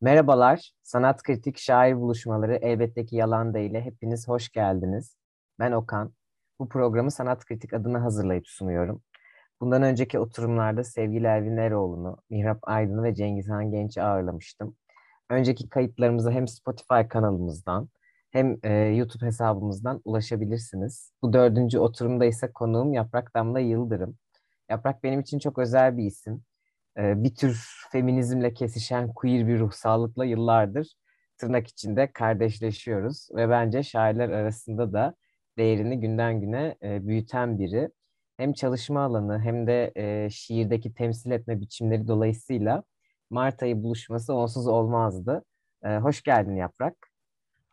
Merhabalar, Sanat Kritik Şair Buluşmaları elbette ki yalan değil. Hepiniz hoş geldiniz. Ben Okan. Bu programı Sanat Kritik adına hazırlayıp sunuyorum. Bundan önceki oturumlarda sevgili Elvin Eroğlu'nu, Mihrap Aydın'ı ve Cengizhan Genç'i ağırlamıştım. Önceki kayıtlarımıza hem Spotify kanalımızdan hem e, YouTube hesabımızdan ulaşabilirsiniz. Bu dördüncü oturumda ise konuğum Yaprak Damla Yıldırım. Yaprak benim için çok özel bir isim. E, bir tür feminizmle kesişen queer bir ruhsallıkla yıllardır tırnak içinde kardeşleşiyoruz. Ve bence şairler arasında da değerini günden güne e, büyüten biri. Hem çalışma alanı hem de e, şiirdeki temsil etme biçimleri dolayısıyla Mart ayı buluşması onsuz olmazdı. Hoş geldin Yaprak.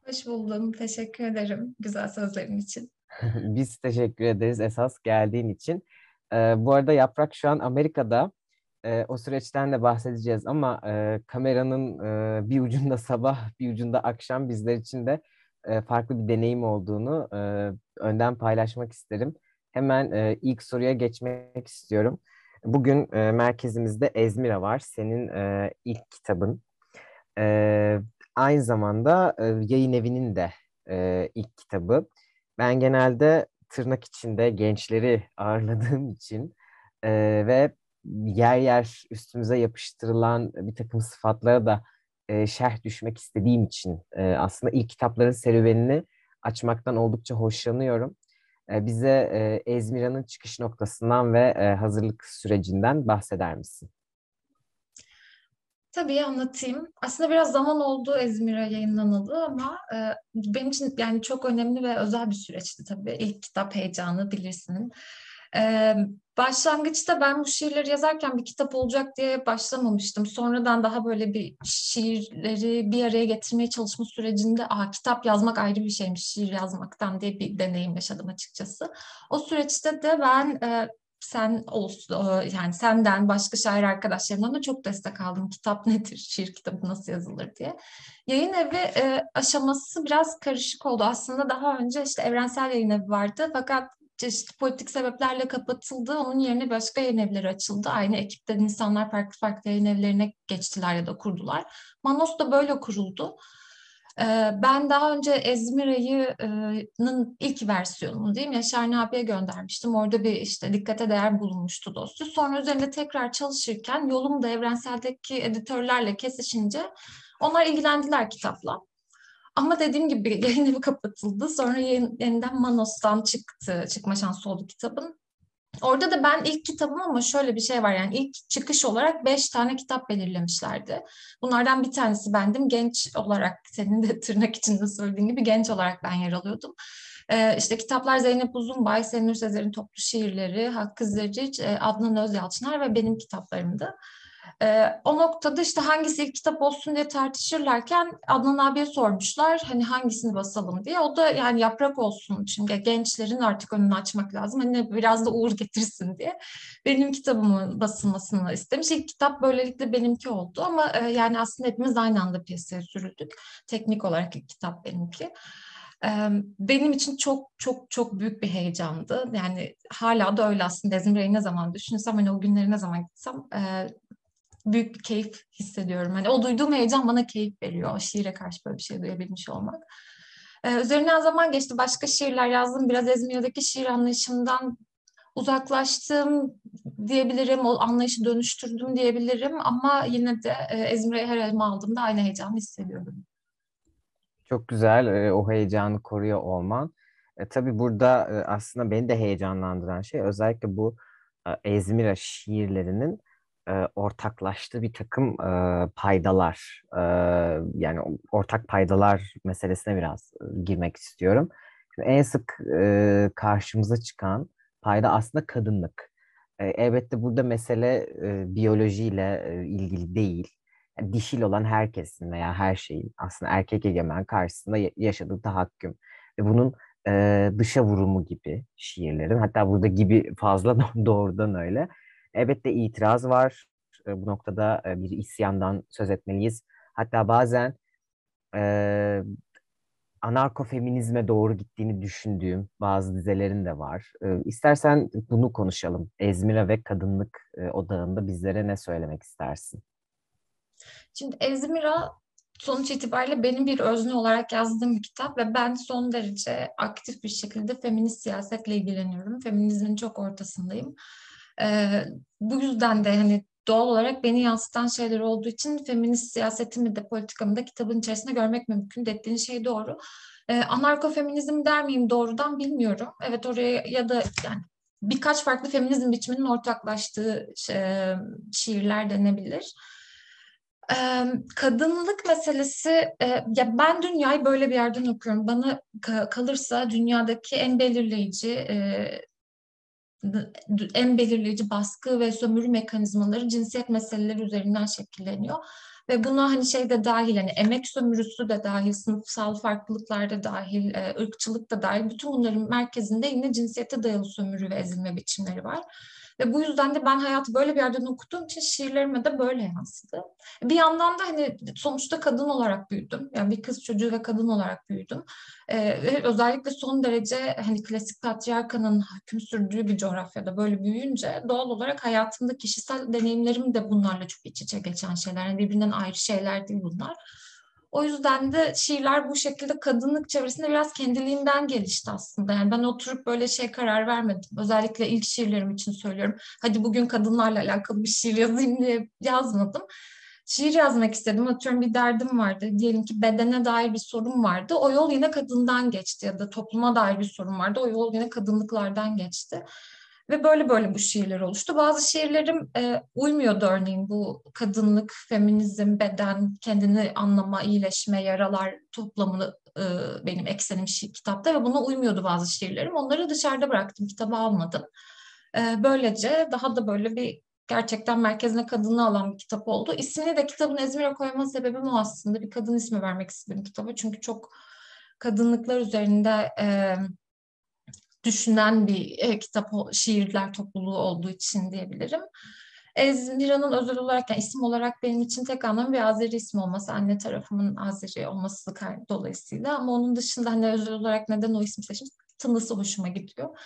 Hoş buldum. Teşekkür ederim güzel sözlerin için. Biz teşekkür ederiz esas geldiğin için. Bu arada Yaprak şu an Amerika'da. Ee, o süreçten de bahsedeceğiz ama e, kameranın e, bir ucunda sabah, bir ucunda akşam bizler için de e, farklı bir deneyim olduğunu e, önden paylaşmak isterim. Hemen e, ilk soruya geçmek istiyorum. Bugün e, merkezimizde Ezmira var. Senin e, ilk kitabın. E, aynı zamanda e, yayın evinin de e, ilk kitabı. Ben genelde tırnak içinde gençleri ağırladığım için e, ve yer yer üstümüze yapıştırılan bir takım sıfatlara da e, şerh düşmek istediğim için e, aslında ilk kitapların serüvenini açmaktan oldukça hoşlanıyorum. E, bize e, Ezmira'nın çıkış noktasından ve e, hazırlık sürecinden bahseder misin? Tabii anlatayım. Aslında biraz zaman oldu İzmir'e yayınlanalı ama e, benim için yani çok önemli ve özel bir süreçti tabii. İlk kitap heyecanı bilirsin. E, başlangıçta ben bu şiirleri yazarken bir kitap olacak diye başlamamıştım. Sonradan daha böyle bir şiirleri bir araya getirmeye çalışma sürecinde Aa, kitap yazmak ayrı bir şeymiş şiir yazmaktan diye bir deneyim yaşadım açıkçası. O süreçte de ben e, sen olsun yani senden başka şair arkadaşlarımdan da çok destek aldım. Kitap nedir, şiir kitabı nasıl yazılır diye. Yayın evi e, aşaması biraz karışık oldu. Aslında daha önce işte evrensel yayın evi vardı fakat çeşitli politik sebeplerle kapatıldı. Onun yerine başka yayın evleri açıldı. Aynı ekipten insanlar farklı farklı yayın evlerine geçtiler ya da kurdular. Manos da böyle kuruldu. Ben daha önce Ezmira'yı'nın ilk versiyonunu diyeyim Yaşar Nabi'ye göndermiştim. Orada bir işte dikkate değer bulunmuştu dosya. Sonra üzerinde tekrar çalışırken yolum da evrenseldeki editörlerle kesişince onlar ilgilendiler kitapla. Ama dediğim gibi yayın evi kapatıldı. Sonra yeniden Manos'tan çıktı, çıkma şansı oldu kitabın. Orada da ben ilk kitabım ama şöyle bir şey var yani ilk çıkış olarak beş tane kitap belirlemişlerdi. Bunlardan bir tanesi bendim. Genç olarak senin de tırnak içinde söylediğin gibi genç olarak ben yer alıyordum. Ee, işte kitaplar Zeynep Uzunbay, Senur Sezer'in toplu şiirleri, Hakkı Zercic, e, Adnan Özyalçınar ve benim kitaplarımdı. E, o noktada işte hangisi ilk kitap olsun diye tartışırlarken Adnan abiye sormuşlar hani hangisini basalım diye. O da yani yaprak olsun çünkü gençlerin artık önünü açmak lazım. Hani biraz da uğur getirsin diye benim kitabımın basılmasını istemiş. İlk kitap böylelikle benimki oldu ama e, yani aslında hepimiz aynı anda piyasaya sürüldük. Teknik olarak ilk kitap benimki benim için çok çok çok büyük bir heyecandı. Yani hala da öyle aslında. İzmir'e ne zaman düşünsem hani o günleri ne zaman gitsem büyük bir keyif hissediyorum. Hani o duyduğum heyecan bana keyif veriyor. Şiire karşı böyle bir şey duyabilmiş olmak. Ee, üzerinden zaman geçti. Başka şiirler yazdım. Biraz Ezmir'deki şiir anlayışımdan uzaklaştım diyebilirim. O anlayışı dönüştürdüm diyebilirim. Ama yine de e, Ezmir'e her elime aldığımda aynı heyecanı hissediyorum. Çok güzel e, o heyecanı koruyor olman. E, tabii burada e, aslında beni de heyecanlandıran şey özellikle bu e, Ezmira şiirlerinin e, ortaklaştığı bir takım e, paydalar e, yani ortak paydalar meselesine biraz e, girmek istiyorum. Şimdi en sık e, karşımıza çıkan payda aslında kadınlık. E, elbette burada mesele e, biyolojiyle e, ilgili değil. Yani dişil olan herkesin veya her şeyin aslında erkek egemen karşısında yaşadığı tahakküm. Ve bunun e, dışa vurumu gibi şiirlerin hatta burada gibi fazla doğrudan öyle Elbette itiraz var. E, bu noktada e, bir isyandan söz etmeliyiz. Hatta bazen e, anarkofeminizme doğru gittiğini düşündüğüm bazı dizelerin de var. E, istersen bunu konuşalım. Ezmira ve Kadınlık e, Odağı'nda bizlere ne söylemek istersin? Şimdi Ezmira sonuç itibariyle benim bir özne olarak yazdığım bir kitap ve ben son derece aktif bir şekilde feminist siyasetle ilgileniyorum. Feminizmin çok ortasındayım. Ee, bu yüzden de hani doğal olarak beni yansıtan şeyler olduğu için feminist siyasetimi de politikamı da kitabın içerisinde görmek mümkün. Dediğin şey doğru. Ee, anarkofeminizm der miyim doğrudan bilmiyorum. Evet oraya ya da yani birkaç farklı feminizm biçiminin ortaklaştığı e, şiirler denebilir. Ee, kadınlık meselesi, e, ya ben dünyayı böyle bir yerden okuyorum. Bana kalırsa dünyadaki en belirleyici e, en belirleyici baskı ve sömürü mekanizmaları cinsiyet meseleleri üzerinden şekilleniyor. Ve buna hani şey de dahil, hani emek sömürüsü de dahil, sınıfsal farklılıklar da dahil, e, ırkçılık da dahil. Bütün bunların merkezinde yine cinsiyete dayalı sömürü ve ezilme biçimleri var. Ve bu yüzden de ben hayatı böyle bir yerden okuduğum için şiirlerime de böyle yansıdı. Bir yandan da hani sonuçta kadın olarak büyüdüm. Yani bir kız çocuğu ve kadın olarak büyüdüm. Ee, özellikle son derece hani klasik patriarkanın hüküm sürdüğü bir coğrafyada böyle büyüyünce doğal olarak hayatımda kişisel deneyimlerim de bunlarla çok iç içe geçen şeyler. Yani birbirinden ayrı şeyler değil bunlar. O yüzden de şiirler bu şekilde kadınlık çevresinde biraz kendiliğinden gelişti aslında. Yani ben oturup böyle şey karar vermedim. Özellikle ilk şiirlerim için söylüyorum. Hadi bugün kadınlarla alakalı bir şiir yazayım diye yazmadım. Şiir yazmak istedim. Atıyorum bir derdim vardı. Diyelim ki bedene dair bir sorun vardı. O yol yine kadından geçti ya da topluma dair bir sorun vardı. O yol yine kadınlıklardan geçti. Ve böyle böyle bu şiirler oluştu. Bazı şiirlerim e, uymuyordu örneğin bu kadınlık, feminizm, beden, kendini anlama, iyileşme, yaralar toplamını e, benim eksenim şiir, kitapta ve buna uymuyordu bazı şiirlerim. Onları dışarıda bıraktım, kitaba almadım. E, böylece daha da böyle bir gerçekten merkezine kadını alan bir kitap oldu. İsmini de kitabın Ezmir'e koyma sebebim o aslında. Bir kadın ismi vermek istedim kitaba. Çünkü çok kadınlıklar üzerinde e, düşünen bir e, kitap, şiirler topluluğu olduğu için diyebilirim. Ezmira'nın özel olarak, yani isim olarak benim için tek anlamı bir Azeri ismi olması, anne tarafımın Azeri olması dolayısıyla. Ama onun dışında hani özel olarak neden o ismi seçmiş? Tınısı hoşuma gidiyor.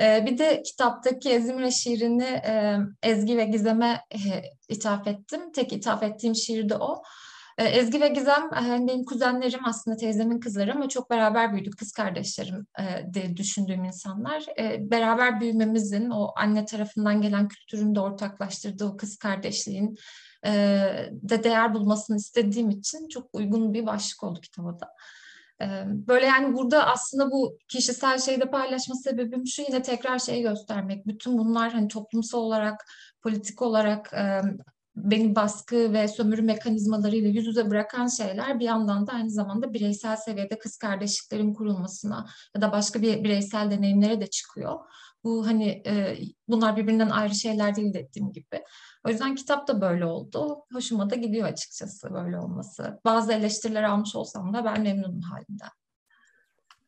Ee, bir de kitaptaki Ezmira şiirini e, Ezgi ve Gizem'e e, ithaf ettim. Tek ithaf ettiğim şiir de o. Ee, Ezgi ve Gizem hani benim kuzenlerim aslında teyzemin kızları ama çok beraber büyüdük. Kız kardeşlerim e, düşündüğüm insanlar. Ee, beraber büyümemizin o anne tarafından gelen kültürün de ortaklaştırdığı o kız kardeşliğin e, de değer bulmasını istediğim için çok uygun bir başlık oldu kitaba da. Ee, böyle yani burada aslında bu kişisel şeyde paylaşma sebebim şu yine tekrar şeyi göstermek. Bütün bunlar hani toplumsal olarak, politik olarak beni baskı ve sömürü mekanizmalarıyla yüz yüze bırakan şeyler bir yandan da aynı zamanda bireysel seviyede kız kardeşliklerin kurulmasına ya da başka bir bireysel deneyimlere de çıkıyor. Bu hani e, bunlar birbirinden ayrı şeyler değil dediğim gibi. O yüzden kitap da böyle oldu. Hoşuma da gidiyor açıkçası böyle olması. Bazı eleştiriler almış olsam da ben memnunum halinden.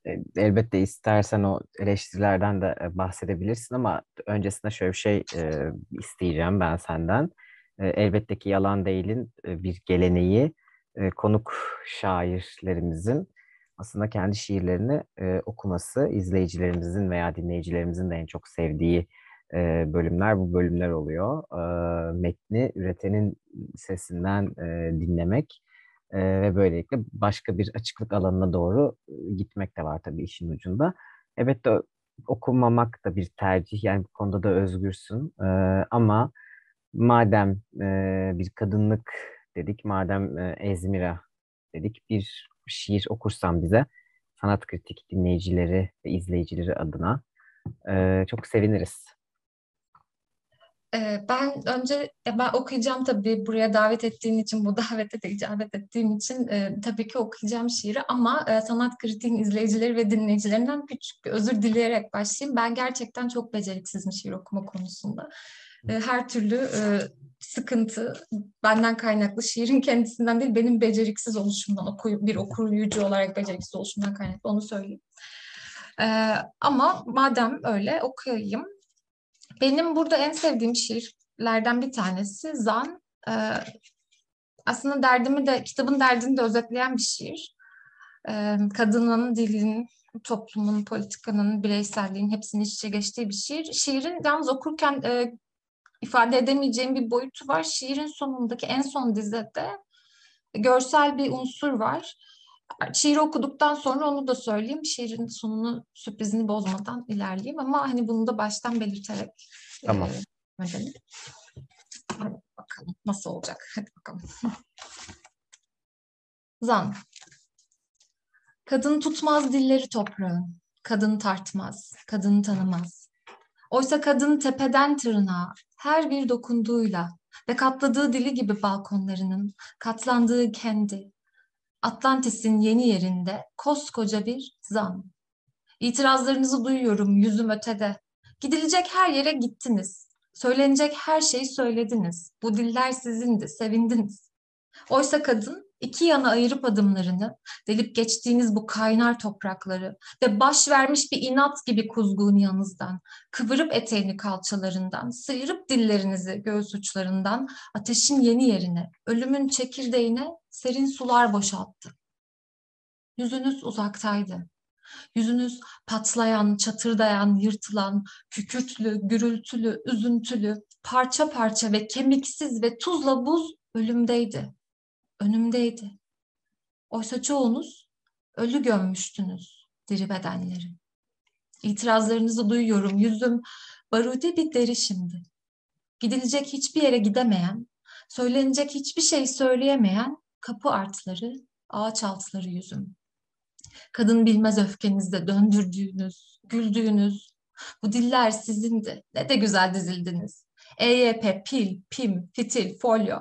E, elbette istersen o eleştirilerden de e, bahsedebilirsin ama öncesinde şöyle bir şey e, isteyeceğim ben senden. E, elbette ki yalan değilin bir geleneği konuk şairlerimizin aslında kendi şiirlerini okuması, izleyicilerimizin veya dinleyicilerimizin de en çok sevdiği bölümler bu bölümler oluyor. Metni üretenin sesinden dinlemek ve böylelikle başka bir açıklık alanına doğru gitmek de var tabii işin ucunda. Evet de okumamak da bir tercih yani bu konuda da özgürsün e, ama madem e, bir kadınlık dedik, madem e, Ezmira dedik, bir şiir okursan bize sanat kritik dinleyicileri ve izleyicileri adına e, çok seviniriz. Ben önce ben okuyacağım tabii buraya davet ettiğin için, bu davete de icabet ettiğim için e, tabii ki okuyacağım şiiri ama e, sanat kritiğin izleyicileri ve dinleyicilerinden küçük bir özür dileyerek başlayayım. Ben gerçekten çok beceriksizim şiir okuma konusunda. E, her türlü e, sıkıntı benden kaynaklı şiirin kendisinden değil benim beceriksiz oluşumdan oku, bir okuyucu olarak beceriksiz oluşumdan kaynaklı onu söyleyeyim. E, ama madem öyle okuyayım. Benim burada en sevdiğim şiirlerden bir tanesi Zan. aslında derdimi de kitabın derdini de özetleyen bir şiir. kadının, dilin, toplumun, politikanın, bireyselliğin hepsinin iç içe geçtiği bir şiir. Şiirin yalnız okurken ifade edemeyeceğim bir boyutu var. Şiirin sonundaki en son dizede görsel bir unsur var. Şiiri okuduktan sonra onu da söyleyeyim. Şiirin sonunu sürprizini bozmadan ilerleyeyim ama hani bunu da baştan belirterek tamam. e, Hadi bakalım nasıl olacak. Hadi bakalım. Zan. Kadın tutmaz dilleri toprağın. Kadın tartmaz, kadın tanımaz. Oysa kadın tepeden tırnağa her bir dokunduğuyla ve katladığı dili gibi balkonlarının katlandığı kendi, Atlantis'in yeni yerinde koskoca bir zan. İtirazlarınızı duyuyorum yüzüm ötede. Gidilecek her yere gittiniz. Söylenecek her şeyi söylediniz. Bu diller sizindi, sevindiniz. Oysa kadın iki yana ayırıp adımlarını, delip geçtiğiniz bu kaynar toprakları ve baş vermiş bir inat gibi kuzgun yanınızdan, kıvırıp eteğini kalçalarından, sıyırıp dillerinizi göğüs uçlarından, ateşin yeni yerine, ölümün çekirdeğine serin sular boşalttı. Yüzünüz uzaktaydı. Yüzünüz patlayan, çatırdayan, yırtılan, kükürtlü, gürültülü, üzüntülü, parça parça ve kemiksiz ve tuzla buz ölümdeydi. Önümdeydi. Oysa çoğunuz ölü gömmüştünüz diri bedenleri. İtirazlarınızı duyuyorum. Yüzüm barude bir deri şimdi. Gidilecek hiçbir yere gidemeyen, söylenecek hiçbir şey söyleyemeyen kapı artları, ağaç altları yüzüm. Kadın bilmez öfkenizde döndürdüğünüz, güldüğünüz. Bu diller sizindi. Ne de güzel dizildiniz. EYP, pil, pim, fitil, folyo,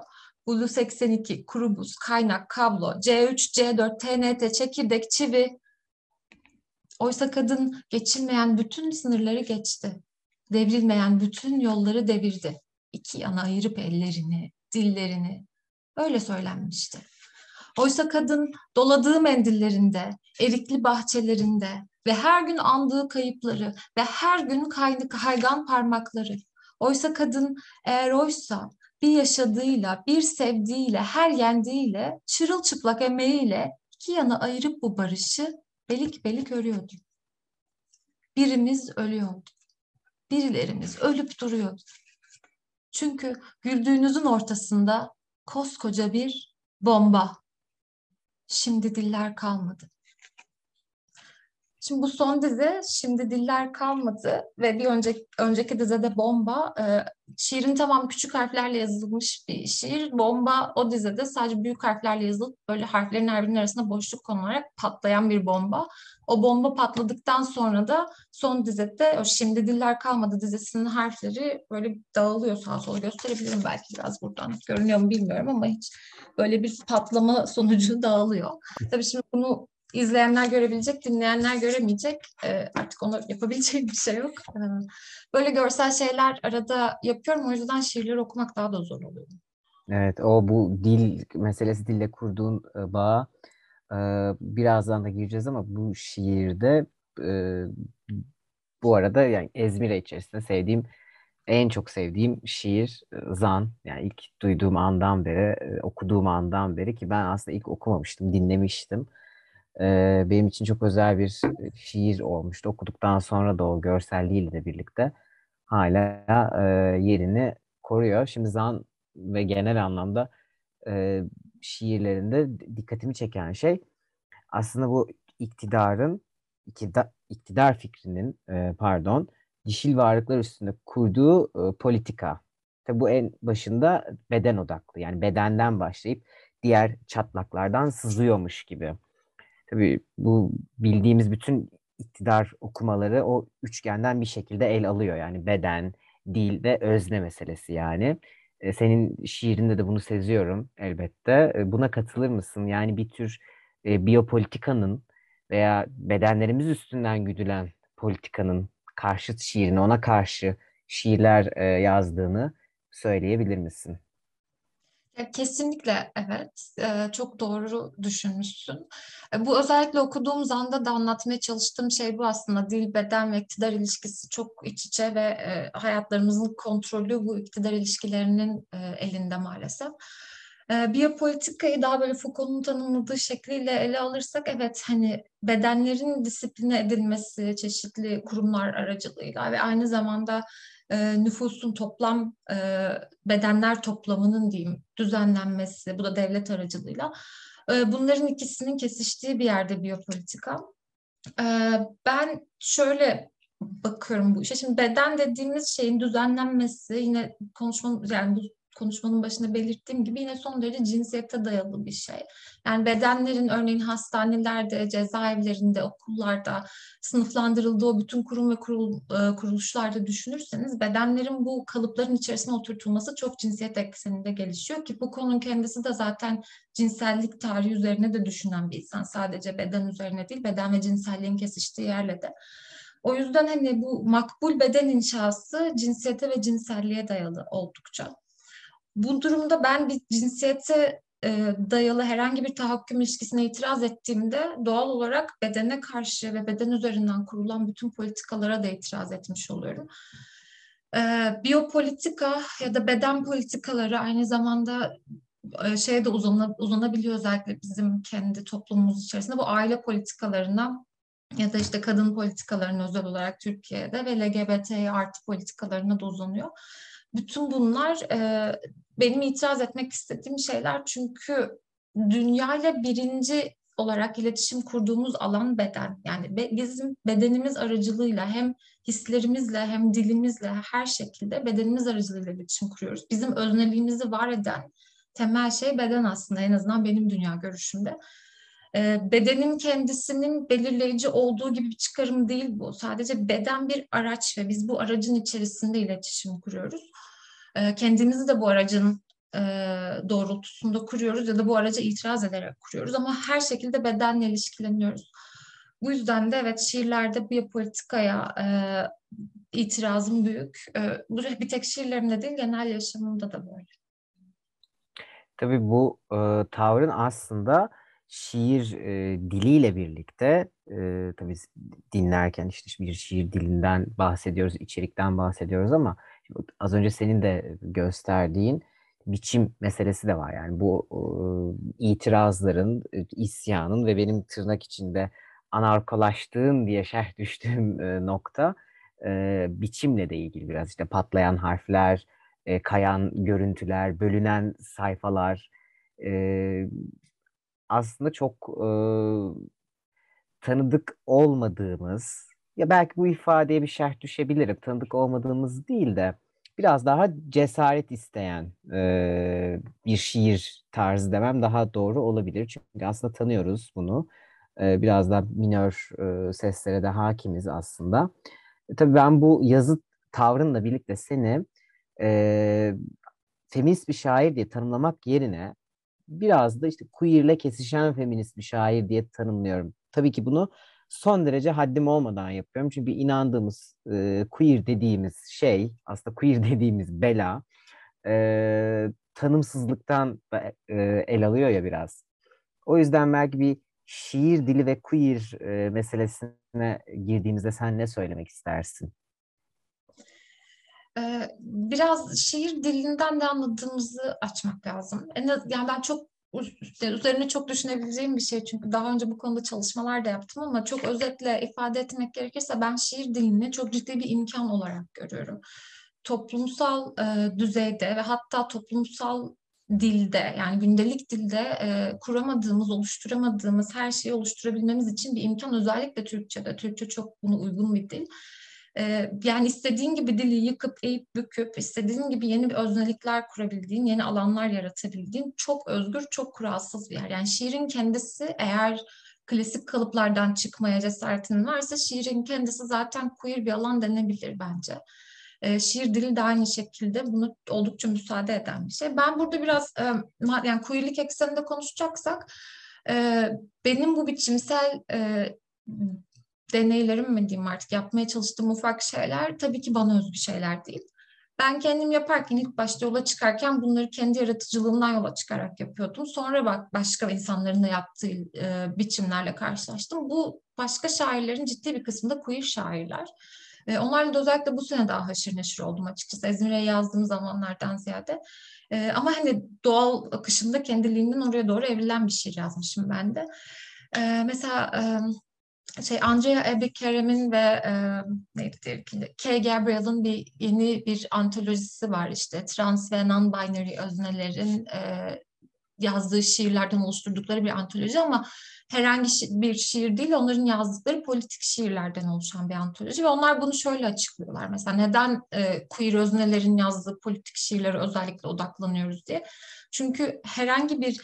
Bulu 82, kuru buz, kaynak, kablo, C3, C4, TNT, çekirdek, çivi. Oysa kadın geçilmeyen bütün sınırları geçti. Devrilmeyen bütün yolları devirdi. İki yana ayırıp ellerini, dillerini. Öyle söylenmişti. Oysa kadın doladığı mendillerinde, erikli bahçelerinde ve her gün andığı kayıpları ve her gün kaydı kaygan parmakları. Oysa kadın eğer oysa bir yaşadığıyla, bir sevdiğiyle, her yendiğiyle, çırılçıplak emeğiyle iki yana ayırıp bu barışı belik belik örüyordu. Birimiz ölüyordu. Birilerimiz ölüp duruyordu. Çünkü güldüğünüzün ortasında koskoca bir bomba. Şimdi diller kalmadı. Şimdi bu son dizi Şimdi Diller Kalmadı ve bir önceki, önceki dizide Bomba. E, şiirin tamam küçük harflerle yazılmış bir şiir. Bomba o dizide sadece büyük harflerle yazılıp böyle harflerin her birinin arasında boşluk konularak patlayan bir bomba. O bomba patladıktan sonra da son dizide o Şimdi Diller Kalmadı dizisinin harfleri böyle dağılıyor sağa sola gösterebilirim belki biraz buradan. Görünüyor mu bilmiyorum ama hiç böyle bir patlama sonucu dağılıyor. Tabii şimdi bunu izleyenler görebilecek, dinleyenler göremeyecek. E, artık onu yapabileceğim bir şey yok. E, böyle görsel şeyler arada yapıyorum. O yüzden şiirleri okumak daha da zor oluyor. Evet, o bu dil meselesi dille kurduğun e, bağ e, birazdan da gireceğiz ama bu şiirde e, bu arada yani Ezmire içerisinde sevdiğim en çok sevdiğim şiir e, Zan. Yani ilk duyduğum andan beri, e, okuduğum andan beri ki ben aslında ilk okumamıştım, dinlemiştim benim için çok özel bir şiir olmuştu. Okuduktan sonra da o görselliğiyle de birlikte hala yerini koruyor. Şimdi Zan ve genel anlamda şiirlerinde dikkatimi çeken şey aslında bu iktidarın iktidar, fikrinin pardon dişil varlıklar üstünde kurduğu politika. Tabi bu en başında beden odaklı yani bedenden başlayıp diğer çatlaklardan sızıyormuş gibi. Tabii bu bildiğimiz bütün iktidar okumaları o üçgenden bir şekilde el alıyor. Yani beden, dil ve özne meselesi yani. E, senin şiirinde de bunu seziyorum elbette. E, buna katılır mısın? Yani bir tür e, biyopolitikanın veya bedenlerimiz üstünden güdülen politikanın karşıt şiirini, ona karşı şiirler yazdığını söyleyebilir misin? Kesinlikle evet. çok doğru düşünmüşsün. E, bu özellikle okuduğum zanda da anlatmaya çalıştığım şey bu aslında. Dil, beden ve iktidar ilişkisi çok iç içe ve hayatlarımızın kontrolü bu iktidar ilişkilerinin elinde maalesef. E, biyopolitikayı daha böyle Foucault'un tanımladığı şekliyle ele alırsak evet hani bedenlerin disipline edilmesi çeşitli kurumlar aracılığıyla ve aynı zamanda e, nüfusun toplam e, bedenler toplamının diyeyim düzenlenmesi bu da devlet aracılığıyla e, bunların ikisinin kesiştiği bir yerde biyopolitika. E, ben şöyle bakıyorum bu işe. Şimdi beden dediğimiz şeyin düzenlenmesi yine konuşmanın yani bu konuşmanın başında belirttiğim gibi yine son derece cinsiyete dayalı bir şey. Yani bedenlerin örneğin hastanelerde, cezaevlerinde, okullarda sınıflandırıldığı bütün kurum ve kurul, e, kuruluşlarda düşünürseniz bedenlerin bu kalıpların içerisine oturtulması çok cinsiyet ekseninde gelişiyor ki bu konunun kendisi de zaten cinsellik tarihi üzerine de düşünen bir insan. Sadece beden üzerine değil, beden ve cinselliğin kesiştiği yerle de. O yüzden hani bu makbul beden inşası cinsiyete ve cinselliğe dayalı oldukça. Bu durumda ben bir cinsiyete e, dayalı herhangi bir tahakküm ilişkisine itiraz ettiğimde doğal olarak bedene karşı ve beden üzerinden kurulan bütün politikalara da itiraz etmiş oluyorum. E, biyopolitika ya da beden politikaları aynı zamanda e, şeye de uzana, uzanabiliyor özellikle bizim kendi toplumumuz içerisinde bu aile politikalarına ya da işte kadın politikalarına özel olarak Türkiye'de ve LGBT artı politikalarına da uzanıyor. Bütün bunlar e, benim itiraz etmek istediğim şeyler çünkü dünya ile birinci olarak iletişim kurduğumuz alan beden. Yani bizim bedenimiz aracılığıyla hem hislerimizle hem dilimizle her şekilde bedenimiz aracılığıyla iletişim kuruyoruz. Bizim özneliğimizi var eden temel şey beden aslında en azından benim dünya görüşümde. Ee, bedenin kendisinin belirleyici olduğu gibi bir çıkarım değil bu. Sadece beden bir araç ve biz bu aracın içerisinde iletişim kuruyoruz. Ee, kendimizi de bu aracın e, doğrultusunda kuruyoruz ya da bu araca itiraz ederek kuruyoruz ama her şekilde bedenle ilişkileniyoruz. Bu yüzden de evet şiirlerde biyopolitikaya e, itirazım büyük. E, bu bir tek şiirlerimde değil genel yaşamımda da böyle. Tabii bu e, tavrın aslında şiir e, diliyle birlikte e, tabii dinlerken işte bir şiir dilinden bahsediyoruz, içerikten bahsediyoruz ama az önce senin de gösterdiğin biçim meselesi de var. Yani bu e, itirazların, isyanın ve benim tırnak içinde anarkolaştığım diye şerh düştüğüm e, nokta e, biçimle de ilgili biraz. işte patlayan harfler, e, kayan görüntüler, bölünen sayfalar, e, aslında çok e, tanıdık olmadığımız ya belki bu ifadeye bir şerh düşebilirim. Tanıdık olmadığımız değil de biraz daha cesaret isteyen e, bir şiir tarzı demem daha doğru olabilir. Çünkü aslında tanıyoruz bunu. E, biraz daha minör e, seslere de hakimiz aslında. E, tabii ben bu yazı tavrınla birlikte seni e, feminist bir şair diye tanımlamak yerine biraz da işte queer'le kesişen feminist bir şair diye tanımlıyorum. Tabii ki bunu son derece haddim olmadan yapıyorum. Çünkü inandığımız e, queer dediğimiz şey, aslında queer dediğimiz bela e, tanımsızlıktan e, el alıyor ya biraz. O yüzden belki bir şiir dili ve queer e, meselesine girdiğimizde sen ne söylemek istersin? biraz şiir dilinden de anladığımızı açmak lazım. Yani ben çok üzerine çok düşünebileceğim bir şey çünkü daha önce bu konuda çalışmalar da yaptım ama çok özetle ifade etmek gerekirse ben şiir dilini çok ciddi bir imkan olarak görüyorum. Toplumsal e, düzeyde ve hatta toplumsal dilde yani gündelik dilde e, kuramadığımız, oluşturamadığımız her şeyi oluşturabilmemiz için bir imkan özellikle Türkçe'de. Türkçe çok bunu uygun bir dil. Yani istediğin gibi dili yıkıp eğip büküp istediğin gibi yeni öznelikler kurabildiğin, yeni alanlar yaratabildiğin çok özgür, çok kuralsız bir yer. Yani şiirin kendisi eğer klasik kalıplardan çıkmaya cesaretin varsa şiirin kendisi zaten queer bir alan denebilir bence. E, şiir dili de aynı şekilde bunu oldukça müsaade eden bir şey. Ben burada biraz e, yani queerlik ekseninde konuşacaksak e, benim bu biçimsel e, deneylerim mi diyeyim artık yapmaya çalıştığım ufak şeyler tabii ki bana özgü şeyler değil. Ben kendim yaparken ilk başta yola çıkarken bunları kendi yaratıcılığımdan yola çıkarak yapıyordum. Sonra bak başka insanların da yaptığı e, biçimlerle karşılaştım. Bu başka şairlerin ciddi bir kısmında queer şairler. E, onlarla da özellikle bu sene daha haşır neşir oldum açıkçası. Ezmire'ye yazdığım zamanlardan ziyade. E, ama hani doğal akışında kendiliğinden oraya doğru evrilen bir şiir yazmışım ben de. E, mesela e, şey Andrea Ebikerem'in ve e, neydi K. Gabriel'ın bir yeni bir antolojisi var işte trans ve non-binary öznelerin e, yazdığı şiirlerden oluşturdukları bir antoloji ama herhangi bir şiir değil, onların yazdıkları politik şiirlerden oluşan bir antoloji ve onlar bunu şöyle açıklıyorlar. Mesela neden e, queer öznelerin yazdığı politik şiirlere özellikle odaklanıyoruz diye. Çünkü herhangi bir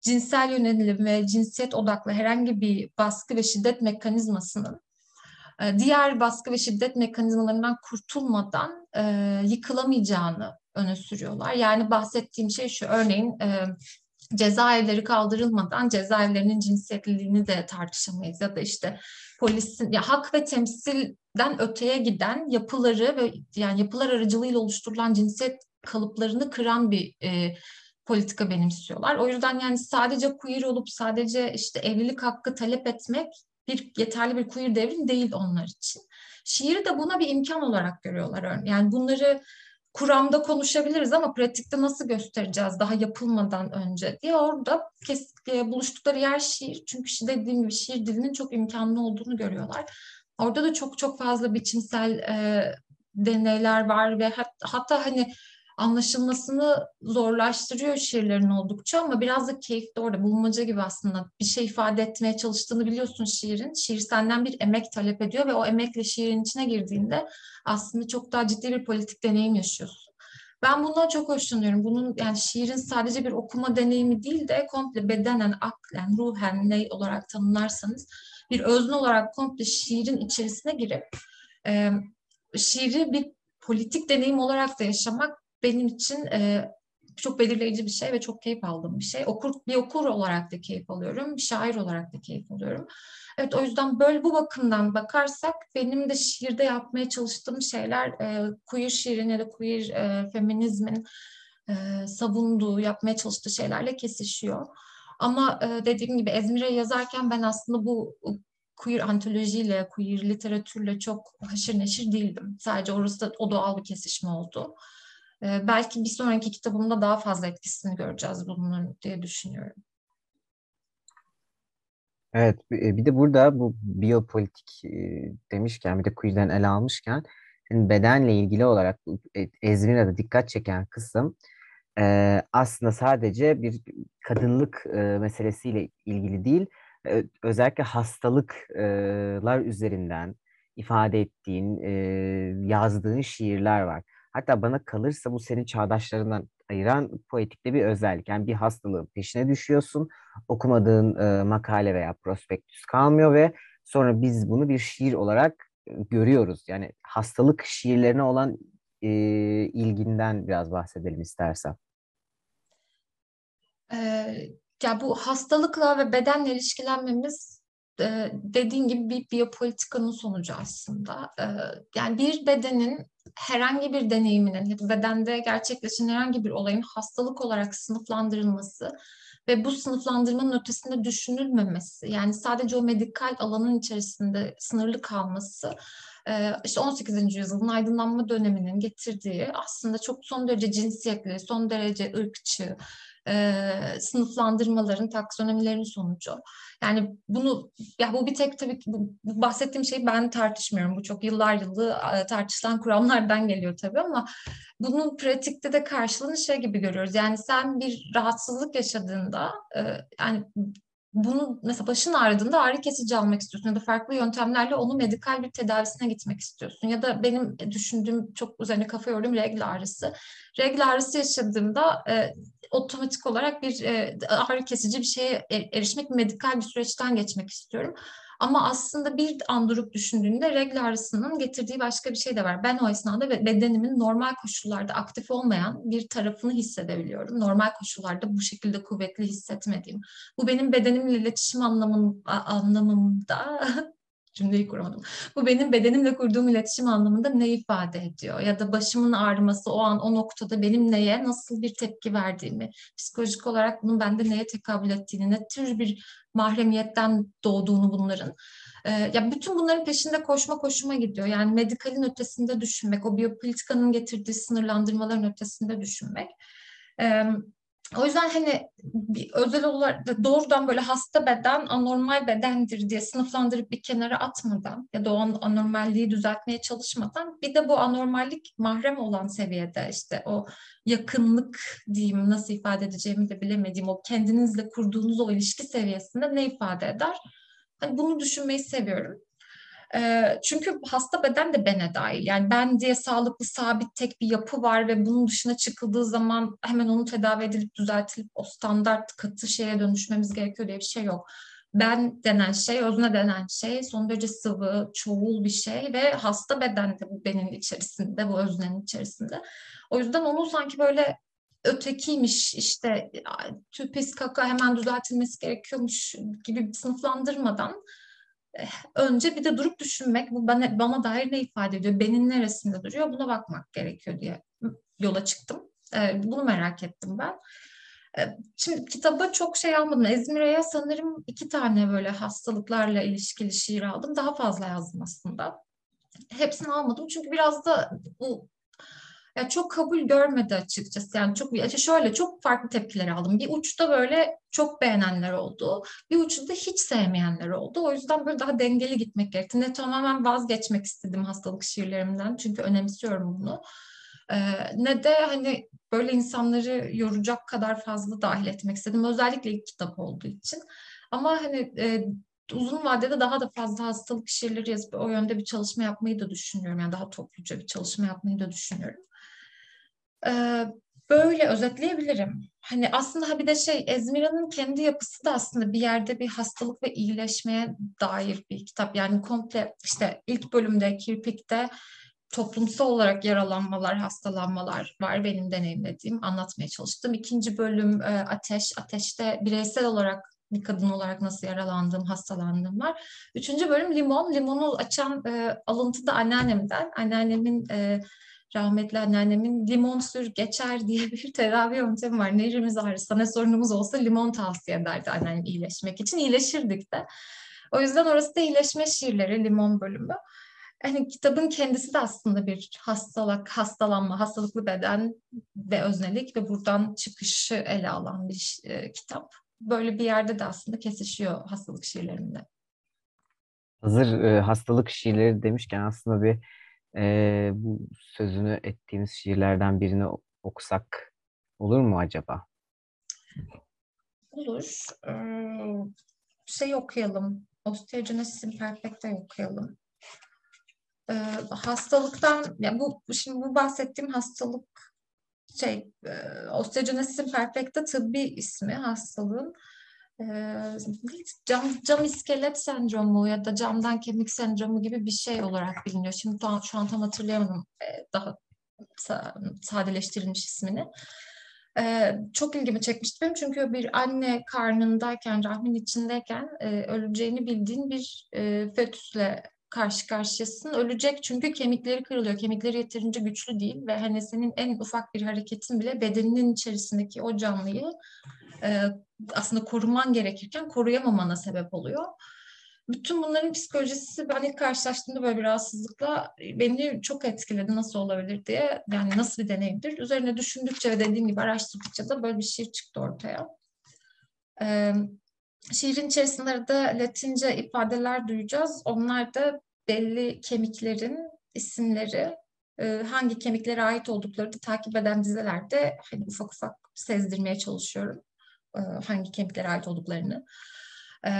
cinsel yönelim ve cinsiyet odaklı herhangi bir baskı ve şiddet mekanizmasının e, diğer baskı ve şiddet mekanizmalarından kurtulmadan e, yıkılamayacağını öne sürüyorlar. Yani bahsettiğim şey şu, örneğin e, cezaevleri kaldırılmadan cezaevlerinin cinsiyetliliğini de tartışamayız ya da işte polisin ya hak ve temsilden öteye giden yapıları ve yani yapılar aracılığıyla oluşturulan cinsiyet kalıplarını kıran bir e, politika benimsiyorlar. O yüzden yani sadece queer olup sadece işte evlilik hakkı talep etmek bir yeterli bir queer devrim değil onlar için. Şiiri de buna bir imkan olarak görüyorlar. Yani bunları kuramda konuşabiliriz ama pratikte nasıl göstereceğiz daha yapılmadan önce diye orada kes, e, buluştukları yer şiir. Çünkü dediğim gibi şiir dilinin çok imkanlı olduğunu görüyorlar. Orada da çok çok fazla biçimsel e, deneyler var ve hat, hatta hani anlaşılmasını zorlaştırıyor şiirlerin oldukça ama biraz da keyif de orada bulmaca gibi aslında bir şey ifade etmeye çalıştığını biliyorsun şiirin. Şiir senden bir emek talep ediyor ve o emekle şiirin içine girdiğinde aslında çok daha ciddi bir politik deneyim yaşıyorsun. Ben bundan çok hoşlanıyorum. Bunun yani şiirin sadece bir okuma deneyimi değil de komple bedenen, aklen, ruhen ne olarak tanımlarsanız bir özne olarak komple şiirin içerisine girip e, şiiri bir politik deneyim olarak da yaşamak benim için e, çok belirleyici bir şey ve çok keyif aldığım bir şey. Okur, bir okur olarak da keyif alıyorum, bir şair olarak da keyif alıyorum. Evet o yüzden böyle bu bakımdan bakarsak benim de şiirde yapmaya çalıştığım şeyler e, queer şiirin ya da queer e, feminizmin e, savunduğu, yapmaya çalıştığı şeylerle kesişiyor. Ama e, dediğim gibi Ezmir'e yazarken ben aslında bu queer antolojiyle, queer literatürle çok haşır neşir değildim. Sadece orası da o doğal bir kesişme oldu. Ee, belki bir sonraki kitabımda daha fazla etkisini göreceğiz bunların diye düşünüyorum. Evet, e, bir de burada bu biyopolitik e, demişken, bir de queer'den ele almışken, bedenle ilgili olarak e, Ezmira'da dikkat çeken kısım aslında sadece bir kadınlık meselesiyle ilgili değil, özellikle hastalıklar üzerinden ifade ettiğin, yazdığın şiirler var. Hatta bana kalırsa bu senin çağdaşlarından ayıran poetikte bir özellik. Yani bir hastalığın peşine düşüyorsun, okumadığın e, makale veya prospektüs kalmıyor ve sonra biz bunu bir şiir olarak görüyoruz. Yani hastalık şiirlerine olan e, ilginden biraz bahsedelim istersen. Ee, ya bu hastalıkla ve bedenle ilişkilenmemiz e, dediğin gibi bir biyopolitikanın sonucu aslında. E, yani bir bedenin herhangi bir deneyiminin bedende gerçekleşen herhangi bir olayın hastalık olarak sınıflandırılması ve bu sınıflandırmanın ötesinde düşünülmemesi yani sadece o medikal alanın içerisinde sınırlı kalması e, işte 18. yüzyılın aydınlanma döneminin getirdiği aslında çok son derece cinsiyetli, son derece ırkçı, e, sınıflandırmaların, taksonomilerin sonucu. Yani bunu, ya bu bir tek tabii ki bu, bu bahsettiğim şeyi ben tartışmıyorum. Bu çok yıllar yılı tartışılan kuramlardan geliyor tabii ama bunun pratikte de karşılığını şey gibi görüyoruz. Yani sen bir rahatsızlık yaşadığında, e, yani bunu mesela başın ağrıdığında ağrı kesici almak istiyorsun ya da farklı yöntemlerle onu medikal bir tedavisine gitmek istiyorsun. Ya da benim düşündüğüm çok üzerine kafa yorduğum regl ağrısı. Regl ağrısı yaşadığımda e, otomatik olarak bir e, ağrı kesici bir şeye erişmek, medikal bir süreçten geçmek istiyorum. Ama aslında bir an durup düşündüğünde regl ağrısının getirdiği başka bir şey de var. Ben o esnada bedenimin normal koşullarda aktif olmayan bir tarafını hissedebiliyorum. Normal koşullarda bu şekilde kuvvetli hissetmediğim. Bu benim bedenimle iletişim anlamım, anlamımda cümleyi kuramadım. Bu benim bedenimle kurduğum iletişim anlamında ne ifade ediyor? Ya da başımın ağrıması o an o noktada benim neye nasıl bir tepki verdiğimi, psikolojik olarak bunun bende neye tekabül ettiğini, ne tür bir mahremiyetten doğduğunu bunların. Ee, ya bütün bunların peşinde koşma koşuma gidiyor. Yani medikalin ötesinde düşünmek, o biyopolitikanın getirdiği sınırlandırmaların ötesinde düşünmek. O yüzden hani bir özel olarak doğrudan böyle hasta beden anormal bedendir diye sınıflandırıp bir kenara atmadan ya da o anormalliği düzeltmeye çalışmadan bir de bu anormallik mahrem olan seviyede işte o yakınlık diyeyim nasıl ifade edeceğimi de bilemediğim o kendinizle kurduğunuz o ilişki seviyesinde ne ifade eder? Hani bunu düşünmeyi seviyorum. Çünkü hasta beden de bene dahil. Yani ben diye sağlıklı, sabit tek bir yapı var ve bunun dışına çıkıldığı zaman hemen onu tedavi edilip düzeltilip o standart katı şeye dönüşmemiz gerekiyor diye bir şey yok. Ben denen şey, özne denen şey son derece sıvı, çoğul bir şey ve hasta beden de bu benim içerisinde, bu öznenin içerisinde. O yüzden onu sanki böyle ötekiymiş işte tüpis kaka hemen düzeltilmesi gerekiyormuş gibi sınıflandırmadan önce bir de durup düşünmek bu bana, bana dair ne ifade ediyor, benim neresinde duruyor buna bakmak gerekiyor diye yola çıktım. Bunu merak ettim ben. Şimdi kitaba çok şey almadım. Ezmir'e sanırım iki tane böyle hastalıklarla ilişkili şiir aldım. Daha fazla yazdım aslında. Hepsini almadım çünkü biraz da bu ya çok kabul görmedi açıkçası. Yani çok şöyle çok farklı tepkiler aldım. Bir uçta böyle çok beğenenler oldu. Bir uçta hiç sevmeyenler oldu. O yüzden böyle daha dengeli gitmek gerekti. Ne tamamen vazgeçmek istedim hastalık şiirlerimden. Çünkü önemsiyorum bunu. Ee, ne de hani böyle insanları yoracak kadar fazla dahil etmek istedim. Özellikle ilk kitap olduğu için. Ama hani e, uzun vadede daha da fazla hastalık şiirleri yazıp o yönde bir çalışma yapmayı da düşünüyorum. Yani daha topluca bir çalışma yapmayı da düşünüyorum. Ee, böyle özetleyebilirim. Hani aslında bir de şey Ezmira'nın kendi yapısı da aslında bir yerde bir hastalık ve iyileşmeye dair bir kitap. Yani komple işte ilk bölümde Kirpik'te toplumsal olarak yaralanmalar, hastalanmalar var benim deneyimlediğim, anlatmaya çalıştım. İkinci bölüm e, Ateş, Ateş'te bireysel olarak bir kadın olarak nasıl yaralandığım, hastalandığım var. Üçüncü bölüm Limon. Limonu açan e, alıntı da anneannemden. Anneannemin e, rahmetli anneannemin limon sür geçer diye bir tedavi yöntemi var. Nerimiz ağrısa ne sorunumuz olsa limon tavsiye ederdi anneannem iyileşmek için. İyileşirdik de. O yüzden orası da iyileşme şiirleri, limon bölümü. Yani kitabın kendisi de aslında bir hastalık, hastalanma, hastalıklı beden ve öznelik ve buradan çıkışı ele alan bir e, kitap. Böyle bir yerde de aslında kesişiyor hastalık şiirlerinde. Hazır e, hastalık şiirleri demişken aslında bir e, bu sözünü ettiğimiz şiirlerden birini okusak olur mu acaba? Olur. Ee, şey okuyalım. Osteogenesis imperfecta'yı okuyalım. Ee, hastalıktan, yani bu şimdi bu bahsettiğim hastalık şey, e, osteogenesis imperfecta tıbbi ismi hastalığın cam, cam iskelet sendromu ya da camdan kemik sendromu gibi bir şey olarak biliniyor. Şimdi tam, şu an tam hatırlayamadım daha sadeleştirilmiş ismini. Ee, çok ilgimi çekmişti benim çünkü bir anne karnındayken, rahmin içindeyken e, öleceğini bildiğin bir e, fetüsle karşı karşıyasın. Ölecek çünkü kemikleri kırılıyor. Kemikleri yeterince güçlü değil ve hani senin en ufak bir hareketin bile bedeninin içerisindeki o canlıyı e, aslında koruman gerekirken koruyamamana sebep oluyor. Bütün bunların psikolojisi ben ilk karşılaştığımda böyle bir rahatsızlıkla beni çok etkiledi nasıl olabilir diye. Yani nasıl bir deneyimdir? Üzerine düşündükçe ve dediğim gibi araştırdıkça da böyle bir şiir çıktı ortaya. Ee, şiirin içerisinde de Latince ifadeler duyacağız. Onlar da belli kemiklerin isimleri, hangi kemiklere ait oldukları da takip eden dizelerde hani ufak ufak sezdirmeye çalışıyorum. E, hangi kemiklere ait olduklarını. E,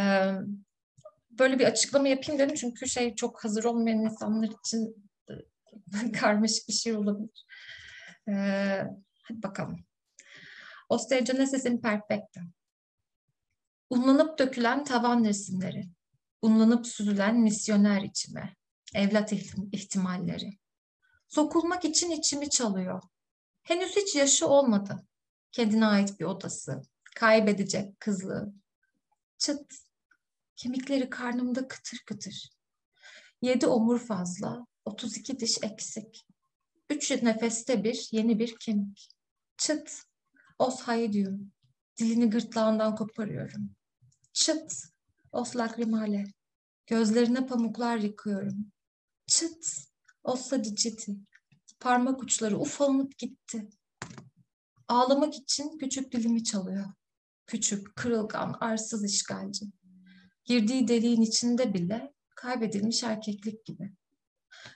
böyle bir açıklama yapayım dedim çünkü şey çok hazır olmayan insanlar için karmaşık bir şey olabilir. E, hadi bakalım. Osteogenesis imperfecta. Unlanıp dökülen tavan resimleri, unlanıp süzülen misyoner içime, evlat ihtimalleri. Sokulmak için içimi çalıyor. Henüz hiç yaşı olmadı. Kendine ait bir odası, kaybedecek kızlığı. Çıt, kemikleri karnımda kıtır kıtır. Yedi omur fazla, otuz iki diş eksik. Üç nefeste bir, yeni bir kemik. Çıt, os haydium, dilini gırtlağından koparıyorum. Çıt, os lacrimale, gözlerine pamuklar yıkıyorum. Çıt, os sadiciti, parmak uçları ufalanıp gitti. ağlamak için küçük dilimi çalıyor. Küçük, kırılgan, arsız işgalci. Girdiği deliğin içinde bile kaybedilmiş erkeklik gibi.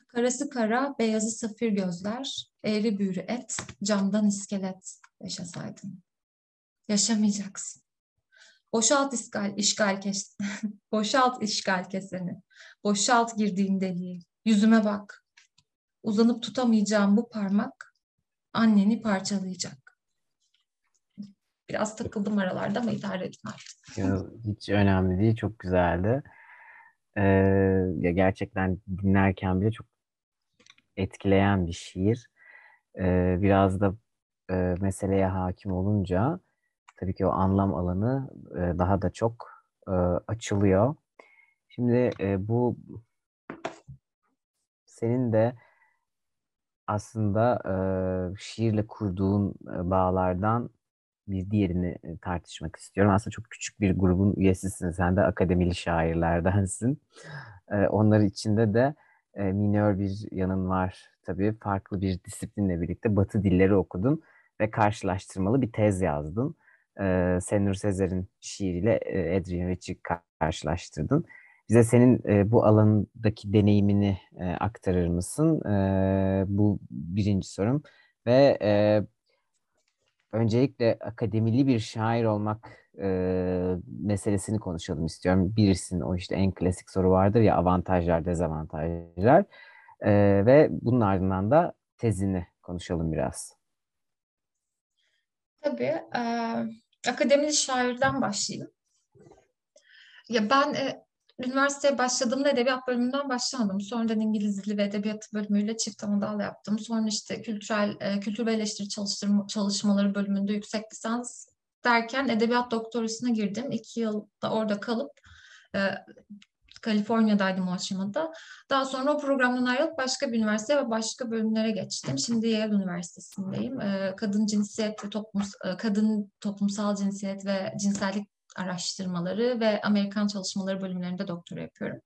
Karası kara, beyazı safir gözler, eğri büğrü et, camdan iskelet yaşasaydın. Yaşamayacaksın. Boşalt işgal, işgal kes, boşalt işgal keseni. Boşalt girdiğin deliği. Yüzüme bak. Uzanıp tutamayacağım bu parmak anneni parçalayacak. Biraz takıldım aralarda ama idare edin artık. Hiç önemli değil. Çok güzeldi. Ee, ya gerçekten dinlerken bile çok etkileyen bir şiir. Ee, biraz da e, meseleye hakim olunca tabii ki o anlam alanı e, daha da çok e, açılıyor. Şimdi e, bu senin de aslında e, şiirle kurduğun e, bağlardan bir diğerini e, tartışmak istiyorum. Aslında çok küçük bir grubun üyesisin. Sen de akademili şairlerdensin. E, onlar içinde de e, minör bir yanın var. Tabii farklı bir disiplinle birlikte Batı dilleri okudun ve karşılaştırmalı bir tez yazdın. Senur Sezer'in şiiriyle Adrian Rich'i karşılaştırdın. Bize senin e, bu alandaki deneyimini e, aktarır mısın? E, bu birinci sorum. Ve e, öncelikle akademili bir şair olmak e, meselesini konuşalım istiyorum. Birisinin o işte en klasik soru vardır ya avantajlar, dezavantajlar. E, ve bunun ardından da tezini konuşalım biraz. Tabii. E, akademili şairden başlayayım. Ya ben e, üniversiteye başladığımda edebiyat bölümünden başlamadım. Sonradan İngiliz Dili ve Edebiyatı bölümüyle çift anadal yaptım. Sonra işte kültürel, e, kültür ve eleştiri çalışmaları bölümünde yüksek lisans derken edebiyat doktorasına girdim. İki yıl da orada kalıp e, Kaliforniya'daydım o aşamada. Daha sonra o programdan ayrılıp başka bir üniversite ve başka bölümlere geçtim. Şimdi Yale Üniversitesi'ndeyim. E, kadın cinsiyet ve toplum, e, kadın toplumsal cinsiyet ve cinsellik araştırmaları ve Amerikan çalışmaları bölümlerinde doktora yapıyorum.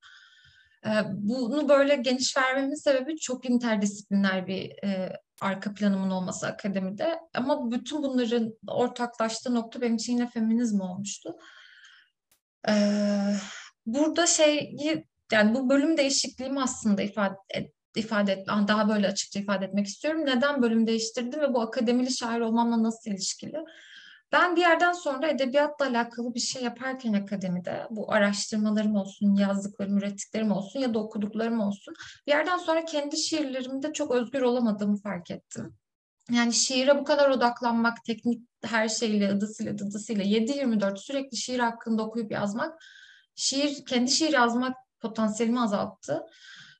Ee, bunu böyle geniş vermemin sebebi çok interdisipliner bir e, arka planımın olması akademide. Ama bütün bunların ortaklaştığı nokta benim için yine feminizm olmuştu. Ee, burada şeyi yani bu bölüm değişikliğimi aslında ifade ifade et, daha böyle açıkça ifade etmek istiyorum. Neden bölüm değiştirdim ve bu akademili şair olmamla nasıl ilişkili? Ben bir yerden sonra edebiyatla alakalı bir şey yaparken akademide, bu araştırmalarım olsun, yazdıklarım, ürettiklerim olsun ya da okuduklarım olsun, bir yerden sonra kendi şiirlerimde çok özgür olamadığımı fark ettim. Yani şiire bu kadar odaklanmak, teknik her şeyle, ıdısıyla, dıdısıyla 7-24 sürekli şiir hakkında okuyup yazmak, şiir, kendi şiir yazmak potansiyelimi azalttı.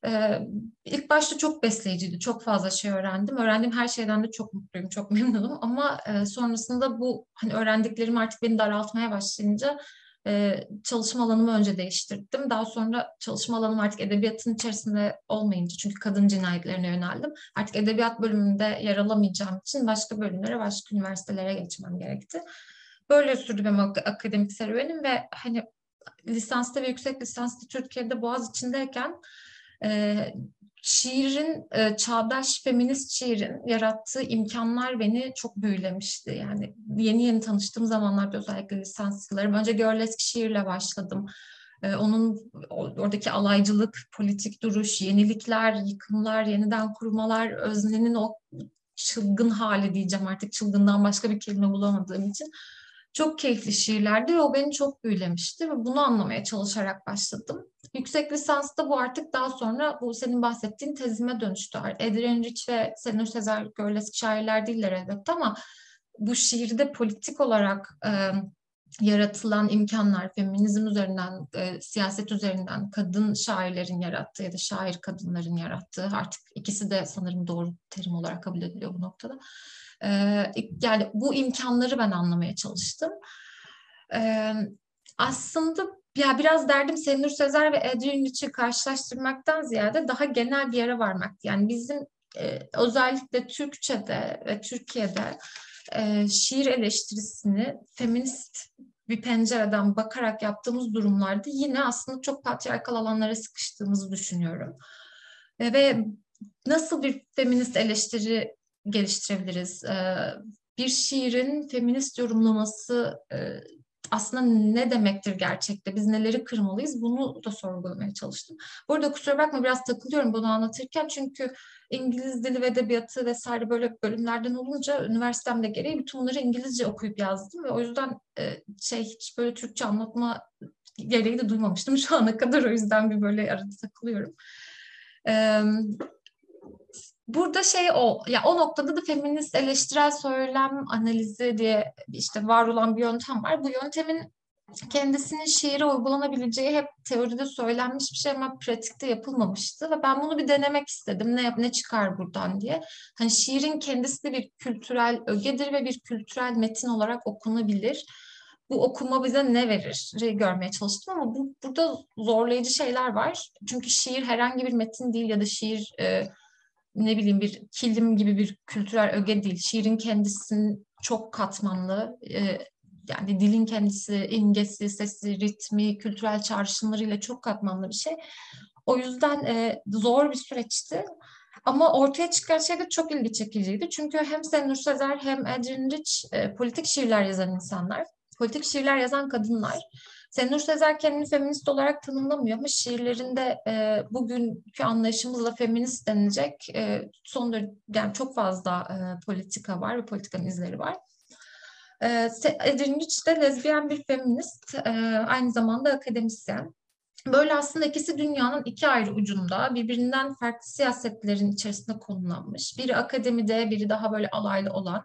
Ee, ilk başta çok besleyiciydi. Çok fazla şey öğrendim. Öğrendiğim her şeyden de çok mutluyum, çok memnunum. Ama e, sonrasında bu hani öğrendiklerim artık beni daraltmaya başlayınca e, çalışma alanımı önce değiştirdim. Daha sonra çalışma alanım artık edebiyatın içerisinde olmayınca çünkü kadın cinayetlerine yöneldim. Artık edebiyat bölümünde yer alamayacağım için başka bölümlere, başka üniversitelere geçmem gerekti. Böyle sürdü benim akademik serüvenim ve hani lisansta ve yüksek lisansta Türkiye'de Boğaz içindeyken e, şiirin, e, çağdaş feminist şiirin yarattığı imkanlar beni çok büyülemişti. Yani yeni yeni tanıştığım zamanlarda özellikle lisans yıllarım. Önce Görlesk şiirle başladım. E, onun oradaki alaycılık, politik duruş, yenilikler, yıkımlar, yeniden kurmalar, öznenin o çılgın hali diyeceğim artık çılgından başka bir kelime bulamadığım için çok keyifli şiirlerdi ve o beni çok büyülemişti ve bunu anlamaya çalışarak başladım. Yüksek lisansta bu artık daha sonra bu senin bahsettiğin tezime dönüştü. Adrian Rich ve Senur Sezer Görlesk şairler değiller elbette ama bu şiirde politik olarak e, yaratılan imkanlar, feminizm üzerinden, e, siyaset üzerinden kadın şairlerin yarattığı ya da şair kadınların yarattığı artık ikisi de sanırım doğru terim olarak kabul ediliyor bu noktada e, yani bu imkanları ben anlamaya çalıştım. E, aslında ya biraz derdim Senur Sezer ve Adrian Rich'i karşılaştırmaktan ziyade daha genel bir yere varmak. Yani bizim e, özellikle Türkçe'de ve Türkiye'de e, şiir eleştirisini feminist bir pencereden bakarak yaptığımız durumlarda yine aslında çok patriarkal alanlara sıkıştığımızı düşünüyorum. E, ve nasıl bir feminist eleştiri geliştirebiliriz? bir şiirin feminist yorumlaması e, aslında ne demektir gerçekte? Biz neleri kırmalıyız? Bunu da sorgulamaya çalıştım. Bu arada kusura bakma biraz takılıyorum bunu anlatırken çünkü İngiliz dili ve edebiyatı vesaire böyle bölümlerden olunca üniversitemde gereği bütün bunları İngilizce okuyup yazdım ve o yüzden e, şey hiç böyle Türkçe anlatma gereği de duymamıştım şu ana kadar o yüzden bir böyle arada takılıyorum. Burada şey o ya o noktada da feminist eleştirel söylem analizi diye işte var olan bir yöntem var. Bu yöntemin kendisinin şiire uygulanabileceği hep teoride söylenmiş bir şey ama pratikte yapılmamıştı ve ben bunu bir denemek istedim. Ne yap ne çıkar buradan diye. Hani şiirin kendisi de bir kültürel ögedir ve bir kültürel metin olarak okunabilir. Bu okuma bize ne verir görmeye çalıştım ama bu, burada zorlayıcı şeyler var. Çünkü şiir herhangi bir metin değil ya da şiir e, ne bileyim bir kilim gibi bir kültürel öge değil. Şiirin kendisinin çok katmanlı, e, yani dilin kendisi, imgesi, sesi, ritmi, kültürel çağrışımlarıyla çok katmanlı bir şey. O yüzden e, zor bir süreçti. Ama ortaya çıkan şey de çok ilgi çekiciydi. Çünkü hem Senur Sezer hem Adrian Rich e, politik şiirler yazan insanlar. Politik şiirler yazan kadınlar. Senur Sezer kendini feminist olarak tanımlamıyor ama şiirlerinde e, bugünkü anlayışımızla feminist denilecek e, son yani çok fazla e, politika var ve politikanın izleri var. E, Edrinç de lezbiyen bir feminist, e, aynı zamanda akademisyen. Böyle aslında ikisi dünyanın iki ayrı ucunda birbirinden farklı siyasetlerin içerisinde konumlanmış. Biri akademide, biri daha böyle alaylı olan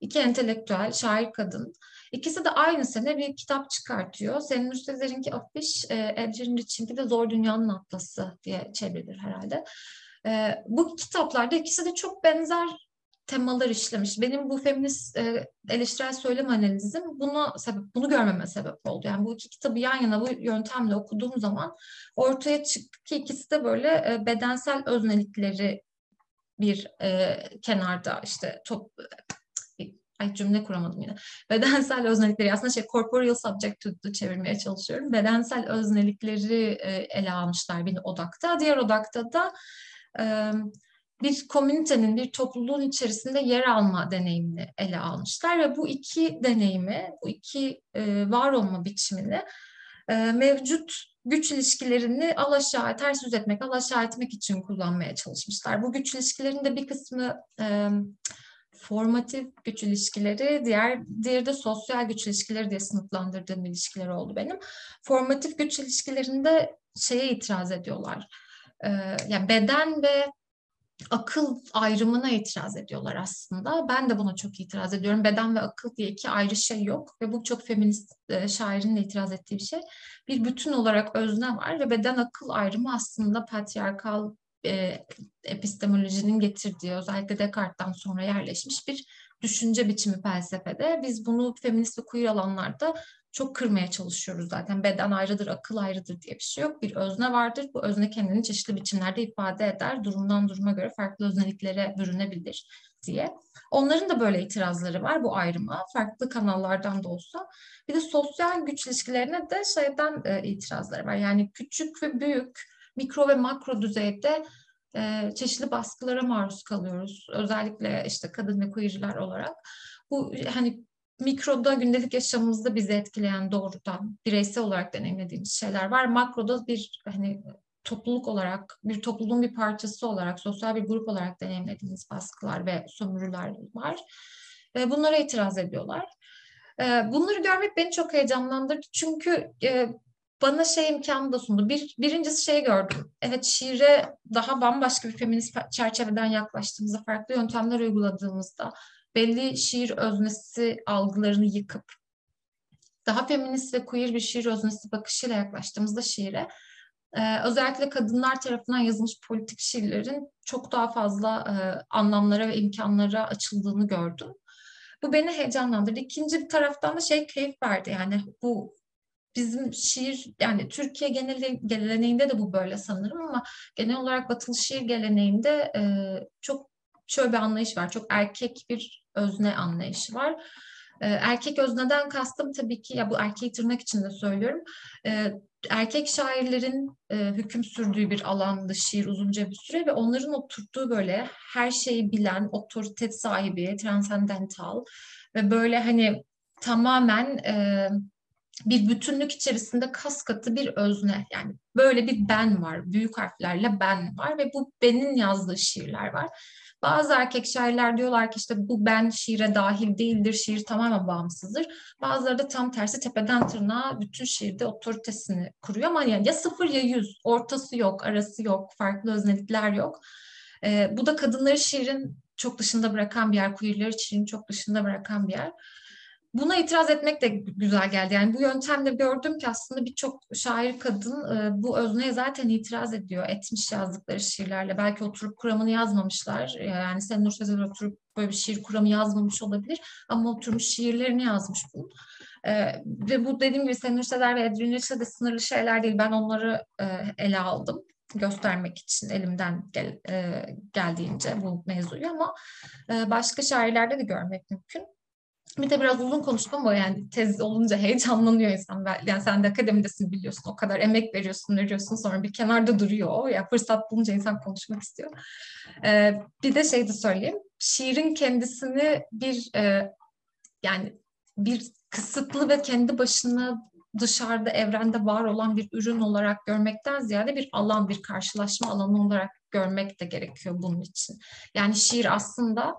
iki entelektüel, şair kadın. İkisi de aynı sene bir kitap çıkartıyor. Senin Üstezer'inki afiş, e, Edrin Rich'inki de Zor Dünyanın Atlası diye çevrilir herhalde. E, bu kitaplarda ikisi de çok benzer temalar işlemiş. Benim bu feminist e, eleştirel söylem analizim bunu sebep, bunu görmeme sebep oldu. Yani bu iki kitabı yan yana bu yöntemle okuduğum zaman ortaya çıktı ki ikisi de böyle e, bedensel öznelikleri bir e, kenarda işte top ay cümle kuramadım yine. Bedensel öznelikleri aslında şey corporeal subject to çevirmeye çalışıyorum. Bedensel öznelikleri e, ele almışlar bir odakta. Diğer odakta da e, bir komünitenin, bir topluluğun içerisinde yer alma deneyimini ele almışlar ve bu iki deneyimi, bu iki e, var olma biçimini e, mevcut güç ilişkilerini alaşağı, ters yüz etmek, alaşağı etmek için kullanmaya çalışmışlar. Bu güç ilişkilerinin bir kısmı e, formatif güç ilişkileri, diğer diğeri de sosyal güç ilişkileri diye sınıflandırdığım ilişkiler oldu benim. Formatif güç ilişkilerinde şeye itiraz ediyorlar. Ee, yani beden ve akıl ayrımına itiraz ediyorlar aslında. Ben de buna çok itiraz ediyorum. Beden ve akıl diye iki ayrı şey yok ve bu çok feminist e, şairin de itiraz ettiği bir şey. Bir bütün olarak özne var ve beden akıl ayrımı aslında patriarkal e, epistemolojinin getirdiği özellikle Descartes'ten sonra yerleşmiş bir düşünce biçimi felsefede. Biz bunu feminist ve queer alanlarda çok kırmaya çalışıyoruz zaten. Beden ayrıdır, akıl ayrıdır diye bir şey yok. Bir özne vardır. Bu özne kendini çeşitli biçimlerde ifade eder. Durumdan duruma göre farklı özneliklere bürünebilir diye. Onların da böyle itirazları var bu ayrıma. Farklı kanallardan da olsa. Bir de sosyal güç ilişkilerine de şeyden e, itirazları var. Yani küçük ve büyük, mikro ve makro düzeyde e, çeşitli baskılara maruz kalıyoruz. Özellikle işte kadın ve queerler olarak. Bu hani mikroda gündelik yaşamımızda bizi etkileyen doğrudan bireysel olarak deneyimlediğimiz şeyler var. Makroda bir hani topluluk olarak, bir topluluğun bir parçası olarak, sosyal bir grup olarak deneyimlediğimiz baskılar ve sömürüler var. E, bunlara itiraz ediyorlar. E, bunları görmek beni çok heyecanlandırdı. Çünkü e, bana şey imkanı da sundu. Bir, birincisi şey gördüm. Evet şiire daha bambaşka bir feminist çerçeveden yaklaştığımızda, farklı yöntemler uyguladığımızda belli şiir öznesi algılarını yıkıp daha feminist ve queer bir şiir öznesi bakışıyla yaklaştığımızda şiire e, özellikle kadınlar tarafından yazılmış politik şiirlerin çok daha fazla e, anlamlara ve imkanlara açıldığını gördüm. Bu beni heyecanlandırdı. İkinci bir taraftan da şey keyif verdi. Yani bu bizim şiir yani Türkiye genel geleneğinde de bu böyle sanırım ama genel olarak batılı şiir geleneğinde e, çok şöyle bir anlayış var. Çok erkek bir özne anlayışı var. E, erkek özneden kastım tabii ki ya bu erkeği tırnak içinde söylüyorum. E, erkek şairlerin e, hüküm sürdüğü bir alandı şiir uzunca bir süre ve onların oturttuğu böyle her şeyi bilen, otorite sahibi, transcendental ve böyle hani tamamen e, bir bütünlük içerisinde kas katı bir özne. Yani böyle bir ben var, büyük harflerle ben var ve bu benin yazdığı şiirler var. Bazı erkek şairler diyorlar ki işte bu ben şiire dahil değildir, şiir tamamen bağımsızdır. Bazıları da tam tersi tepeden tırnağa bütün şiirde otoritesini kuruyor ama yani ya sıfır ya yüz, ortası yok, arası yok, farklı öznelikler yok. Ee, bu da kadınları şiirin çok dışında bırakan bir yer, queerleri şiirin çok dışında bırakan bir yer buna itiraz etmek de güzel geldi. Yani bu yöntemle gördüm ki aslında birçok şair kadın e, bu özneye zaten itiraz ediyor. Etmiş yazdıkları şiirlerle. Belki oturup kuramını yazmamışlar. E, yani sen Nur Sezer oturup böyle bir şiir kuramı yazmamış olabilir. Ama oturmuş şiirlerini yazmış bu. E, ve bu dediğim gibi Senur Sezer ve Edwin Rich'le de sınırlı şeyler değil. Ben onları e, ele aldım göstermek için elimden gel, e, geldiğince bu mevzuyu ama e, başka şairlerde de görmek mümkün. De biraz uzun konuştum ama yani tez olunca heyecanlanıyor insan. Yani sen de akademidesin biliyorsun. O kadar emek veriyorsun, veriyorsun. Sonra bir kenarda duruyor. Ya fırsat bulunca insan konuşmak istiyor. Ee, bir de şey de söyleyeyim. Şiirin kendisini bir e, yani bir kısıtlı ve kendi başına dışarıda evrende var olan bir ürün olarak görmekten ziyade bir alan, bir karşılaşma alanı olarak görmek de gerekiyor bunun için. Yani şiir aslında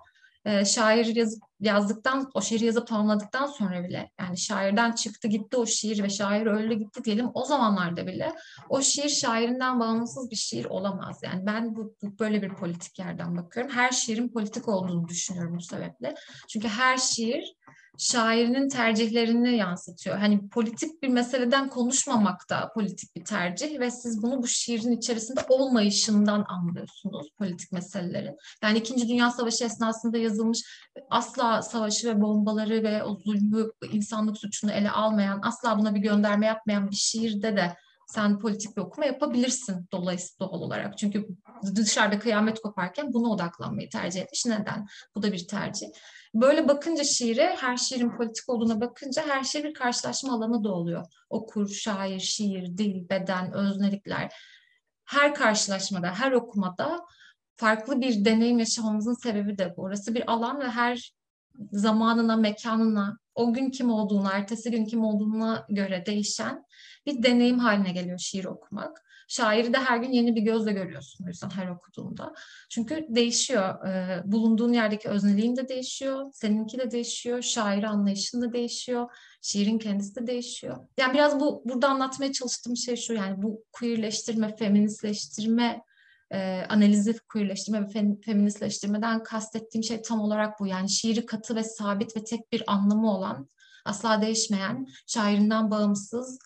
e, şair yazıp yazdıktan, o şiiri yazıp tamamladıktan sonra bile yani şairden çıktı gitti o şiir ve şair öldü gitti diyelim o zamanlarda bile o şiir şairinden bağımsız bir şiir olamaz. Yani ben bu, bu böyle bir politik yerden bakıyorum. Her şiirin politik olduğunu düşünüyorum bu sebeple. Çünkü her şiir şairinin tercihlerini yansıtıyor. Hani politik bir meseleden konuşmamak da politik bir tercih ve siz bunu bu şiirin içerisinde olmayışından anlıyorsunuz politik meselelerin. Yani İkinci Dünya Savaşı esnasında yazılmış asla savaşı ve bombaları ve o zulmü, insanlık suçunu ele almayan, asla buna bir gönderme yapmayan bir şiirde de sen politik bir okuma yapabilirsin dolayısıyla doğal olarak. Çünkü dışarıda kıyamet koparken buna odaklanmayı tercih etmiş. Neden? Bu da bir tercih. Böyle bakınca şiire, her şiirin politik olduğuna bakınca her şey bir karşılaşma alanı da oluyor. Okur, şair, şiir, dil, beden, öznelikler. Her karşılaşmada, her okumada farklı bir deneyim yaşamamızın sebebi de bu. Orası bir alan ve her zamanına, mekanına, o gün kim olduğuna, ertesi gün kim olduğuna göre değişen bir deneyim haline geliyor şiir okumak. Şairi de her gün yeni bir gözle görüyorsun o yüzden her okuduğunda. Çünkü değişiyor. E, bulunduğun yerdeki özneliğin de değişiyor. Seninki de değişiyor. Şair anlayışın da değişiyor. Şiirin kendisi de değişiyor. Yani biraz bu burada anlatmaya çalıştığım şey şu yani bu queerleştirme, feministleştirme e, analizi queerleştirme ve fem, feministleştirmeden kastettiğim şey tam olarak bu. Yani şiiri katı ve sabit ve tek bir anlamı olan, asla değişmeyen, şairinden bağımsız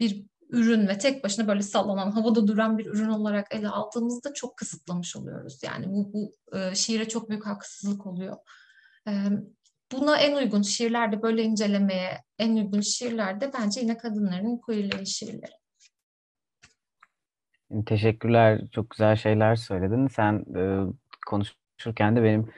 bir ürün ve tek başına böyle sallanan, havada duran bir ürün olarak ele aldığımızda çok kısıtlamış oluyoruz. Yani bu, bu e, şiire çok büyük haksızlık oluyor. E, buna en uygun şiirlerde böyle incelemeye en uygun şiirlerde bence yine kadınların queerlerin şiirleri. Teşekkürler. Çok güzel şeyler söyledin. Sen e, konuşurken de benim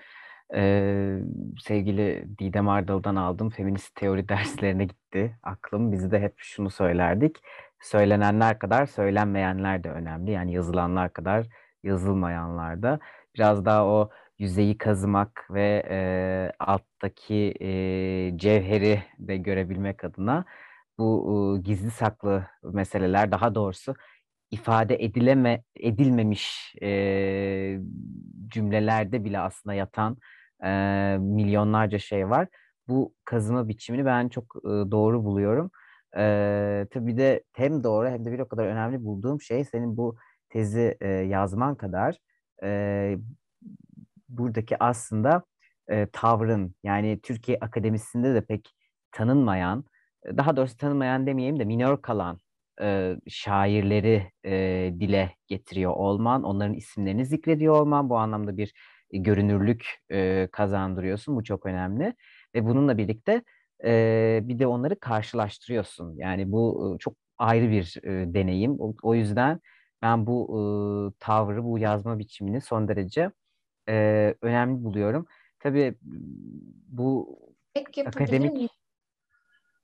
e, sevgili Didem Ardal'dan aldığım feminist teori derslerine gitti aklım. Biz de hep şunu söylerdik. Söylenenler kadar söylenmeyenler de önemli. Yani yazılanlar kadar yazılmayanlar da. Biraz daha o yüzeyi kazımak ve e, alttaki e, cevheri de görebilmek adına bu e, gizli saklı meseleler daha doğrusu ifade edileme edilmemiş e, cümlelerde bile aslında yatan e, milyonlarca şey var. Bu kazıma biçimini ben çok e, doğru buluyorum. E, tabii de hem doğru hem de bir o kadar önemli bulduğum şey senin bu tezi e, yazman kadar e, buradaki aslında e, tavrın yani Türkiye Akademisi'nde de pek tanınmayan, daha doğrusu tanınmayan demeyeyim de minor kalan e, şairleri e, dile getiriyor olman, onların isimlerini zikrediyor olman bu anlamda bir görünürlük e, kazandırıyorsun. Bu çok önemli. Ve bununla birlikte e, bir de onları karşılaştırıyorsun. Yani bu çok ayrı bir e, deneyim. O, o yüzden ben bu e, tavrı, bu yazma biçimini son derece e, önemli buluyorum. Tabii bu ek yapabilir akademik...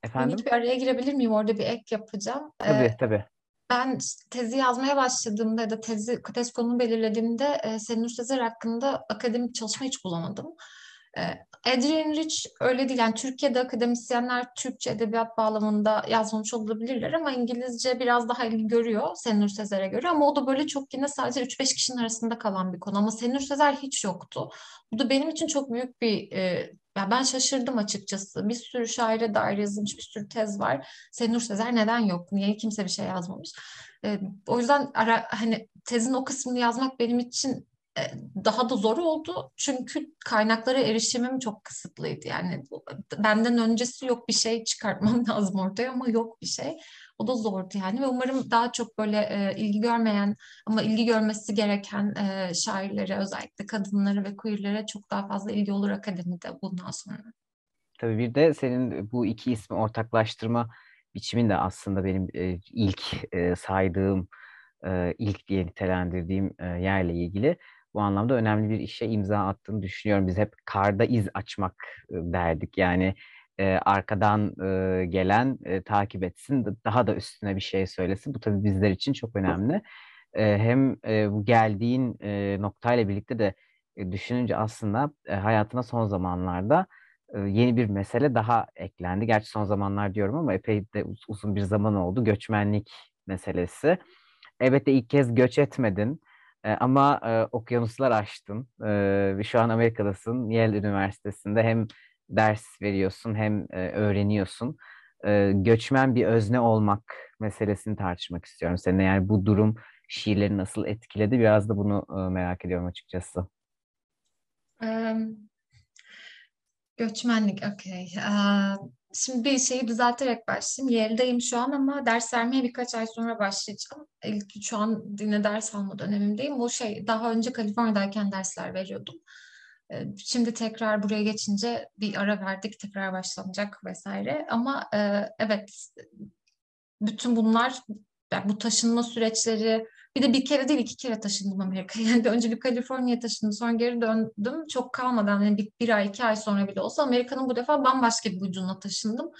Efendim? Minik bir araya girebilir miyim? Orada bir ek yapacağım. Tabii ee, tabii. Ben tezi yazmaya başladığımda ya da tezi, tez konunu belirlediğimde e, Senur Sezer hakkında akademik çalışma hiç bulamadım. E, Adrian Rich öyle değil. Yani Türkiye'de akademisyenler Türkçe edebiyat bağlamında yazmamış olabilirler ama İngilizce biraz daha ilgi görüyor Senur Sezer'e göre. Ama o da böyle çok yine sadece 3-5 kişinin arasında kalan bir konu. Ama Senur Sezer hiç yoktu. Bu da benim için çok büyük bir e, ya ben şaşırdım açıkçası. Bir sürü şaire dair yazılmış bir sürü tez var. Senur Sezer neden yok? Niye kimse bir şey yazmamış? E, o yüzden ara, hani tezin o kısmını yazmak benim için e, daha da zor oldu. Çünkü kaynaklara erişimim çok kısıtlıydı. Yani benden öncesi yok bir şey çıkartmam lazım ortaya ama yok bir şey. O da zordu yani ve umarım daha çok böyle e, ilgi görmeyen ama ilgi görmesi gereken e, şairlere özellikle kadınlara ve queerlere çok daha fazla ilgi olur akademide bundan sonra. Tabii bir de senin bu iki ismi ortaklaştırma biçimin de aslında benim e, ilk e, saydığım, e, ilk diye nitelendirdiğim e, yerle ilgili bu anlamda önemli bir işe imza attığını düşünüyorum. Biz hep karda iz açmak e, derdik. Yani e, arkadan e, gelen e, takip etsin, daha da üstüne bir şey söylesin. Bu tabii bizler için çok önemli. E, hem e, bu geldiğin e, noktayla birlikte de e, düşününce aslında e, hayatına son zamanlarda e, yeni bir mesele daha eklendi. Gerçi son zamanlar diyorum ama epey de uz- uzun bir zaman oldu. Göçmenlik meselesi. Elbette ilk kez göç etmedin. E, ama e, okyanuslar aştın. E, şu an Amerika'dasın. Yale Üniversitesi'nde hem ders veriyorsun hem e, öğreniyorsun. E, göçmen bir özne olmak meselesini tartışmak istiyorum seninle. Yani bu durum şiirleri nasıl etkiledi? Biraz da bunu e, merak ediyorum açıkçası. Um, göçmenlik, okey. Uh, Şimdi bir şeyi düzelterek başlayayım. Yale'deyim şu an ama ders vermeye birkaç ay sonra başlayacağım. İlk şu an yine ders alma dönemimdeyim. O şey daha önce Kaliforniya'dayken dersler veriyordum. Şimdi tekrar buraya geçince bir ara verdik, tekrar başlanacak vesaire. Ama evet, bütün bunlar, yani bu taşınma süreçleri, bir de bir kere değil iki kere taşındım Amerika'ya. Yani önce bir Kaliforniya taşındım sonra geri döndüm. Çok kalmadan yani bir, bir ay iki ay sonra bile olsa Amerika'nın bu defa bambaşka bir ucuna taşındım.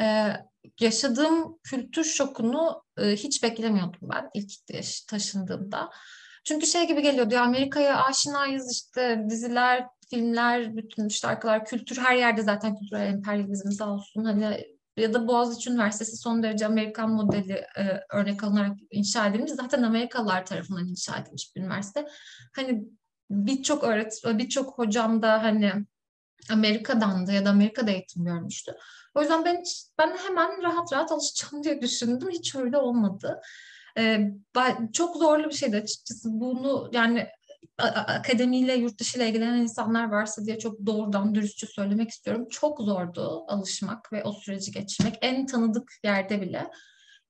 Ee, yaşadığım kültür şokunu e, hiç beklemiyordum ben ilk taşındığımda. Çünkü şey gibi geliyordu ya Amerika'ya aşinayız işte diziler, filmler, bütün şarkılar, kültür her yerde zaten kültürel emperyalizm sağ olsun. Hani ya da Boğaziçi Üniversitesi son derece Amerikan modeli e, örnek alınarak inşa edilmiş. Zaten Amerikalılar tarafından inşa edilmiş bir üniversite. Hani birçok öğret birçok hocam da hani Amerika'dan da ya da Amerika'da eğitim görmüştü. O yüzden ben ben hemen rahat rahat alışacağım diye düşündüm. Hiç öyle olmadı. Ee, çok zorlu bir şeydi açıkçası. Bunu yani akademiyle, yurt dışı ile ilgilenen insanlar varsa diye çok doğrudan dürüstçe söylemek istiyorum. Çok zordu alışmak ve o süreci geçirmek. En tanıdık yerde bile.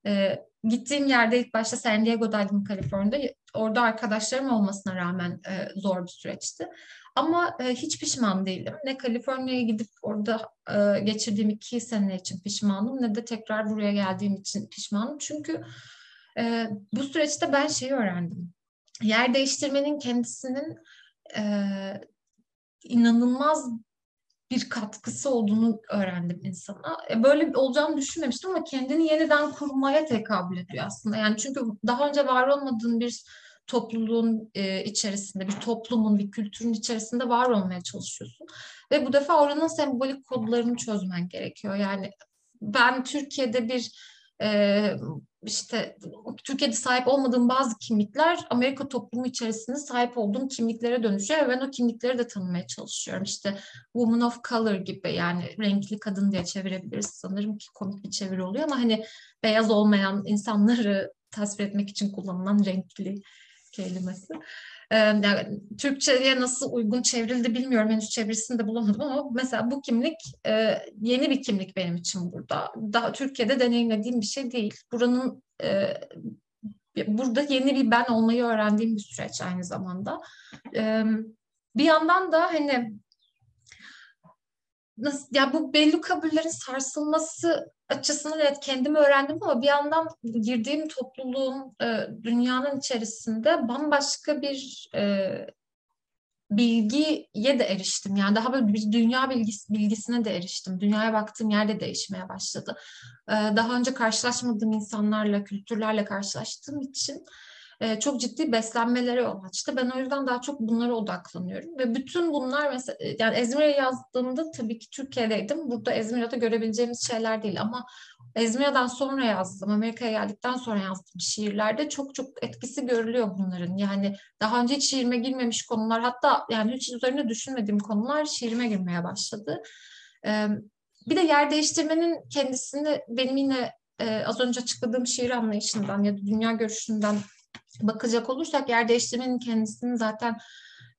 E, gittiğim yerde ilk başta San Diego'daydım Kaliforniya'da. Orada arkadaşlarım olmasına rağmen e, zor bir süreçti. Ama e, hiç pişman değilim. Ne Kaliforniya'ya gidip orada e, geçirdiğim iki sene için pişmanım ne de tekrar buraya geldiğim için pişmanım. Çünkü e, bu süreçte ben şeyi öğrendim yer değiştirmenin kendisinin e, inanılmaz bir katkısı olduğunu öğrendim insana. E, böyle olacağını düşünmemiştim ama kendini yeniden kurmaya tekabül ediyor aslında. Yani çünkü daha önce var olmadığın bir topluluğun e, içerisinde, bir toplumun, bir kültürün içerisinde var olmaya çalışıyorsun. Ve bu defa oranın sembolik kodlarını çözmen gerekiyor. Yani ben Türkiye'de bir e, işte Türkiye'de sahip olmadığım bazı kimlikler Amerika toplumu içerisinde sahip olduğum kimliklere dönüşüyor ve ben o kimlikleri de tanımaya çalışıyorum. İşte woman of color gibi yani renkli kadın diye çevirebiliriz sanırım ki komik bir çeviri oluyor ama hani beyaz olmayan insanları tasvir etmek için kullanılan renkli kelimesi. Türkçe'ye nasıl uygun çevrildi bilmiyorum. Henüz çevirisini de bulamadım ama mesela bu kimlik yeni bir kimlik benim için burada. Daha Türkiye'de deneyimlediğim bir şey değil. Buranın burada yeni bir ben olmayı öğrendiğim bir süreç aynı zamanda. Bir yandan da hani nasıl ya bu belli kabullerin sarsılması açısından evet kendimi öğrendim ama bir yandan girdiğim topluluğun e, dünyanın içerisinde bambaşka bir e, bilgiye de eriştim. Yani daha böyle bir dünya bilgisi, bilgisine de eriştim. Dünyaya baktığım yerde değişmeye başladı. Ee, daha önce karşılaşmadığım insanlarla, kültürlerle karşılaştığım için e, çok ciddi beslenmelere yol açtı. Ben o yüzden daha çok bunlara odaklanıyorum. Ve bütün bunlar mesela yani Ezmir'e yazdığımda tabii ki Türkiye'deydim. Burada Ezmir'de görebileceğimiz şeyler değil ama Ezmir'den sonra yazdım, Amerika'ya geldikten sonra yazdım şiirlerde çok çok etkisi görülüyor bunların. Yani daha önce hiç şiirime girmemiş konular hatta yani hiç üzerine düşünmediğim konular şiirime girmeye başladı. Ee, bir de yer değiştirmenin kendisini benim yine e, az önce açıkladığım şiir anlayışından ya da dünya görüşünden bakacak olursak yer değiştirmenin kendisinin zaten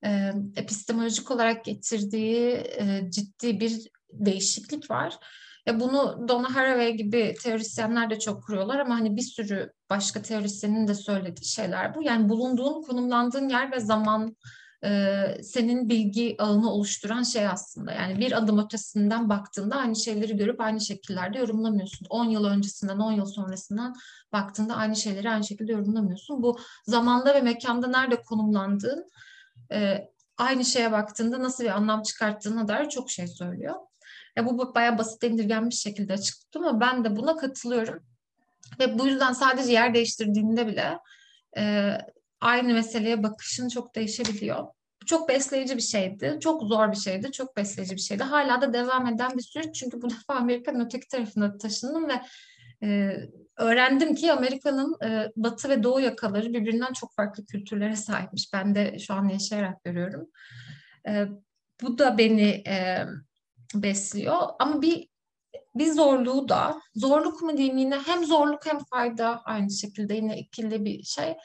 e, epistemolojik olarak getirdiği e, ciddi bir değişiklik var. Ya bunu Donna Haraway gibi teorisyenler de çok kuruyorlar ama hani bir sürü başka teorisyenin de söylediği şeyler bu. Yani bulunduğun, konumlandığın yer ve zaman e, senin bilgi ağını oluşturan şey aslında. Yani bir adım ötesinden baktığında aynı şeyleri görüp aynı şekillerde yorumlamıyorsun. 10 yıl öncesinden, 10 yıl sonrasından baktığında aynı şeyleri aynı şekilde yorumlamıyorsun. Bu zamanda ve mekanda nerede konumlandığın, e, aynı şeye baktığında nasıl bir anlam çıkarttığına dair çok şey söylüyor. Ya bu bayağı basit indirgenmiş şekilde açıkladım ama ben de buna katılıyorum. Ve bu yüzden sadece yer değiştirdiğinde bile e, aynı meseleye bakışın çok değişebiliyor. Çok besleyici bir şeydi. Çok zor bir şeydi. Çok besleyici bir şeydi. Hala da devam eden bir süreç. Çünkü bu defa Amerika'nın öteki tarafına taşındım ve e, öğrendim ki Amerika'nın e, batı ve doğu yakaları birbirinden çok farklı kültürlere sahipmiş. Ben de şu an yaşayarak görüyorum. E, bu da beni e, besliyor. Ama bir bir zorluğu da, zorluk mu diyeyim yine hem zorluk hem fayda aynı şekilde yine ikili bir şey.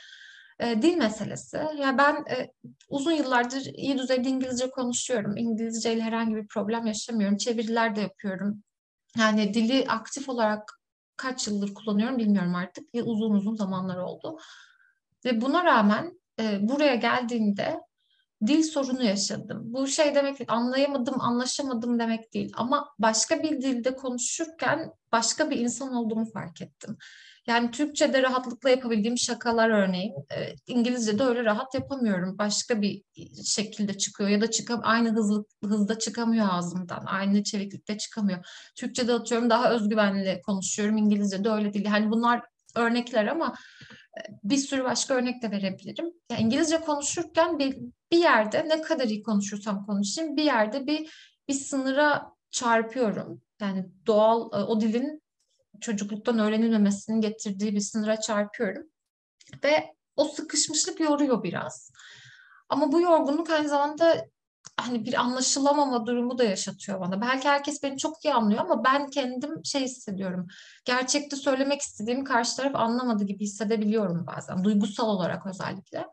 Dil meselesi. Ya yani ben e, uzun yıllardır iyi düzeyde İngilizce konuşuyorum. İngilizce ile herhangi bir problem yaşamıyorum. Çeviriler de yapıyorum. Yani dili aktif olarak kaç yıldır kullanıyorum bilmiyorum artık. Uzun uzun zamanlar oldu. Ve buna rağmen e, buraya geldiğimde dil sorunu yaşadım. Bu şey demek değil, anlayamadım, anlaşamadım demek değil. Ama başka bir dilde konuşurken başka bir insan olduğumu fark ettim. Yani Türkçe'de rahatlıkla yapabildiğim şakalar örneğin e, İngilizce'de öyle rahat yapamıyorum. Başka bir şekilde çıkıyor ya da çıkam aynı hızlı hızda çıkamıyor ağzımdan. Aynı çeviklikte çıkamıyor. Türkçe'de atıyorum daha özgüvenli konuşuyorum. İngilizce'de öyle değil. Yani bunlar örnekler ama e, bir sürü başka örnek de verebilirim. Yani İngilizce konuşurken bir, bir yerde ne kadar iyi konuşursam konuşayım bir yerde bir bir sınıra çarpıyorum. Yani doğal e, o dilin çocukluktan öğrenilmemesinin getirdiği bir sınıra çarpıyorum. Ve o sıkışmışlık yoruyor biraz. Ama bu yorgunluk aynı zamanda hani bir anlaşılamama durumu da yaşatıyor bana. Belki herkes beni çok iyi anlıyor ama ben kendim şey hissediyorum. Gerçekte söylemek istediğimi karşı taraf anlamadı gibi hissedebiliyorum bazen. Duygusal olarak özellikle.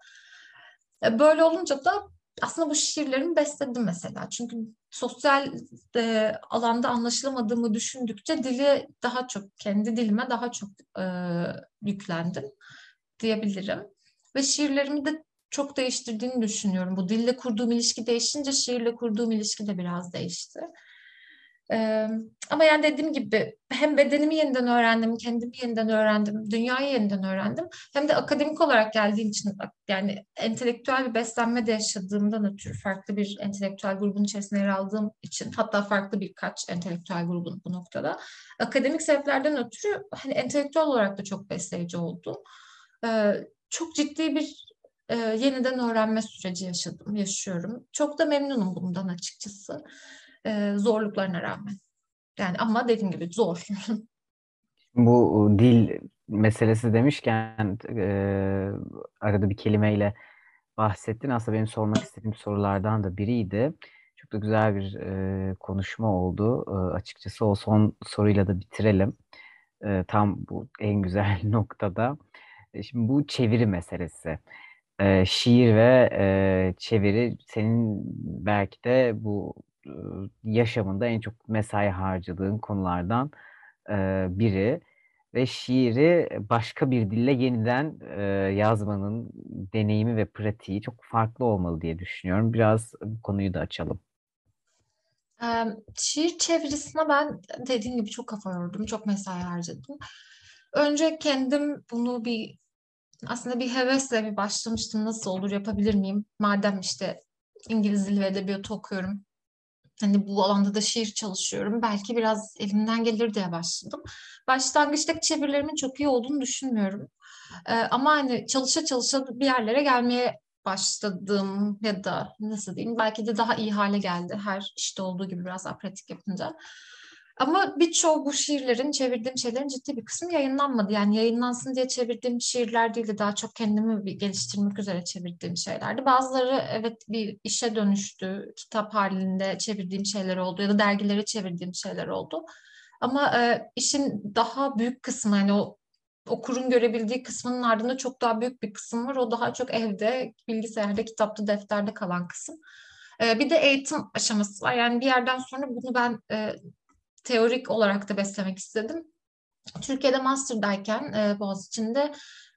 E, böyle olunca da aslında bu şiirlerimi besledim mesela. Çünkü sosyal e, alanda anlaşılamadığımı düşündükçe dili daha çok, kendi dilime daha çok e, yüklendim diyebilirim. Ve şiirlerimi de çok değiştirdiğini düşünüyorum. Bu dille kurduğum ilişki değişince şiirle kurduğum ilişki de biraz değişti. Ee, ama yani dediğim gibi hem bedenimi yeniden öğrendim, kendimi yeniden öğrendim, dünyayı yeniden öğrendim. Hem de akademik olarak geldiğim için yani entelektüel bir beslenme de yaşadığımdan ötürü farklı bir entelektüel grubun içerisinde yer aldığım için hatta farklı birkaç entelektüel grubun bu noktada akademik sebeplerden ötürü hani entelektüel olarak da çok besleyici oldu. Ee, çok ciddi bir e, yeniden öğrenme süreci yaşadım, yaşıyorum. Çok da memnunum bundan açıkçası e, zorluklarına rağmen. Yani ama dediğim gibi zor. Bu dil meselesi demişken e, arada bir kelimeyle bahsettin. Aslında benim sormak istediğim sorulardan da biriydi. Çok da güzel bir e, konuşma oldu. E, açıkçası o son soruyla da bitirelim. E, tam bu en güzel noktada. E, şimdi bu çeviri meselesi. E, şiir ve e, çeviri senin belki de bu yaşamında en çok mesai harcadığın konulardan biri ve şiiri başka bir dille yeniden yazmanın deneyimi ve pratiği çok farklı olmalı diye düşünüyorum. Biraz bu konuyu da açalım. Şiir çevirisine ben dediğim gibi çok kafa yordum, çok mesai harcadım. Önce kendim bunu bir aslında bir hevesle bir başlamıştım. Nasıl olur yapabilir miyim? Madem işte İngiliz dili ve edebiyatı okuyorum. Hani bu alanda da şiir çalışıyorum. Belki biraz elimden gelir diye başladım. Başlangıçtaki çevirilerimin çok iyi olduğunu düşünmüyorum. Ee, ama hani çalışa çalışa bir yerlere gelmeye başladım ya da nasıl diyeyim belki de daha iyi hale geldi her işte olduğu gibi biraz daha pratik yapınca. Ama birçoğu bu şiirlerin, çevirdiğim şeylerin ciddi bir kısmı yayınlanmadı. Yani yayınlansın diye çevirdiğim şiirler değil de daha çok kendimi bir geliştirmek üzere çevirdiğim şeylerdi. Bazıları evet bir işe dönüştü, kitap halinde çevirdiğim şeyler oldu ya da dergilere çevirdiğim şeyler oldu. Ama e, işin daha büyük kısmı yani o okurun görebildiği kısmının ardında çok daha büyük bir kısım var. O daha çok evde, bilgisayarda, kitapta, defterde kalan kısım. E, bir de eğitim aşaması var. Yani bir yerden sonra bunu ben e, teorik olarak da beslemek istedim. Türkiye'de master'dayken e, Boğaziçi'nde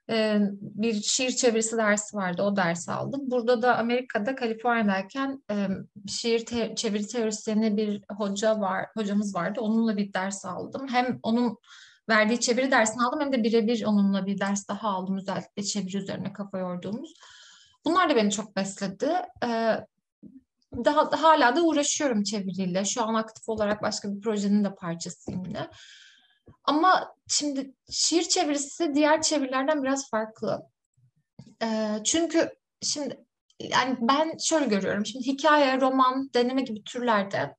e, bir şiir çevirisi dersi vardı. O dersi aldım. Burada da Amerika'da Kaliforniya'dayken e, şiir te- çeviri teorisyeni bir hoca var, hocamız vardı. Onunla bir ders aldım. Hem onun verdiği çeviri dersini aldım hem de birebir onunla bir ders daha aldım. Özellikle çeviri üzerine kafa yorduğumuz. Bunlar da beni çok besledi. Ee, daha hala da uğraşıyorum çeviriyle. Şu an aktif olarak başka bir projenin de parçasıyım yine. Ama şimdi şiir çevirisi diğer çevirilerden biraz farklı. Ee, çünkü şimdi yani ben şöyle görüyorum. Şimdi hikaye, roman, deneme gibi türlerde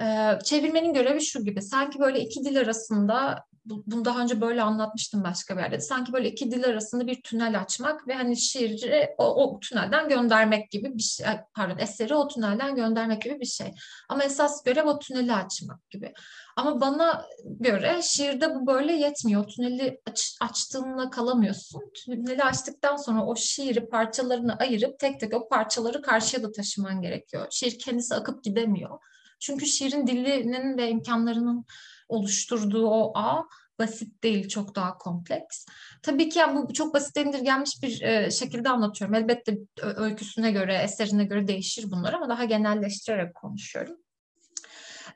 e, çevirmenin görevi şu gibi. Sanki böyle iki dil arasında bunu daha önce böyle anlatmıştım başka bir yerde. Sanki böyle iki dil arasında bir tünel açmak ve hani şiiri o, o tünelden göndermek gibi bir şey, pardon eseri o tünelden göndermek gibi bir şey. Ama esas görev o tüneli açmak gibi. Ama bana göre şiirde bu böyle yetmiyor. O tüneli aç, açtığınla kalamıyorsun. Tüneli açtıktan sonra o şiiri parçalarını ayırıp tek tek o parçaları karşıya da taşıman gerekiyor. Şiir kendisi akıp gidemiyor. Çünkü şiirin dilinin ve imkanlarının oluşturduğu o ağ basit değil, çok daha kompleks. Tabii ki yani bu çok basit indirgenmiş bir e, şekilde anlatıyorum. Elbette öyküsüne göre, eserine göre değişir bunlar ama daha genelleştirerek konuşuyorum.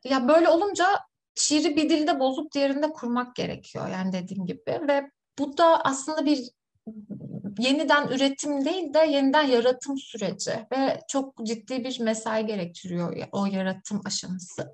Ya böyle olunca şiiri bir dilde bozup diğerinde kurmak gerekiyor yani dediğim gibi ve bu da aslında bir yeniden üretim değil de yeniden yaratım süreci ve çok ciddi bir mesai gerektiriyor o yaratım aşaması.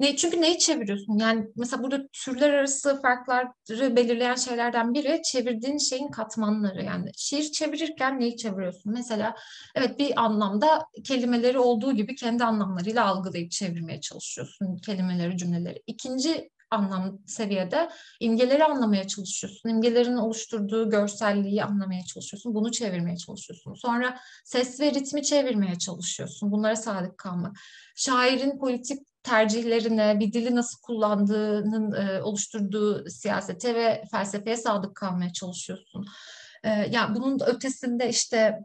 Ne, çünkü neyi çeviriyorsun? Yani mesela burada türler arası farkları belirleyen şeylerden biri çevirdiğin şeyin katmanları. Yani şiir çevirirken neyi çeviriyorsun? Mesela evet bir anlamda kelimeleri olduğu gibi kendi anlamlarıyla algılayıp çevirmeye çalışıyorsun kelimeleri, cümleleri. İkinci anlam seviyede imgeleri anlamaya çalışıyorsun. İmgelerin oluşturduğu görselliği anlamaya çalışıyorsun. Bunu çevirmeye çalışıyorsun. Sonra ses ve ritmi çevirmeye çalışıyorsun. Bunlara sadık kalmak. Şairin politik tercihlerine, bir dili nasıl kullandığının e, oluşturduğu siyasete ve felsefeye sadık kalmaya çalışıyorsun. E, yani bunun ötesinde işte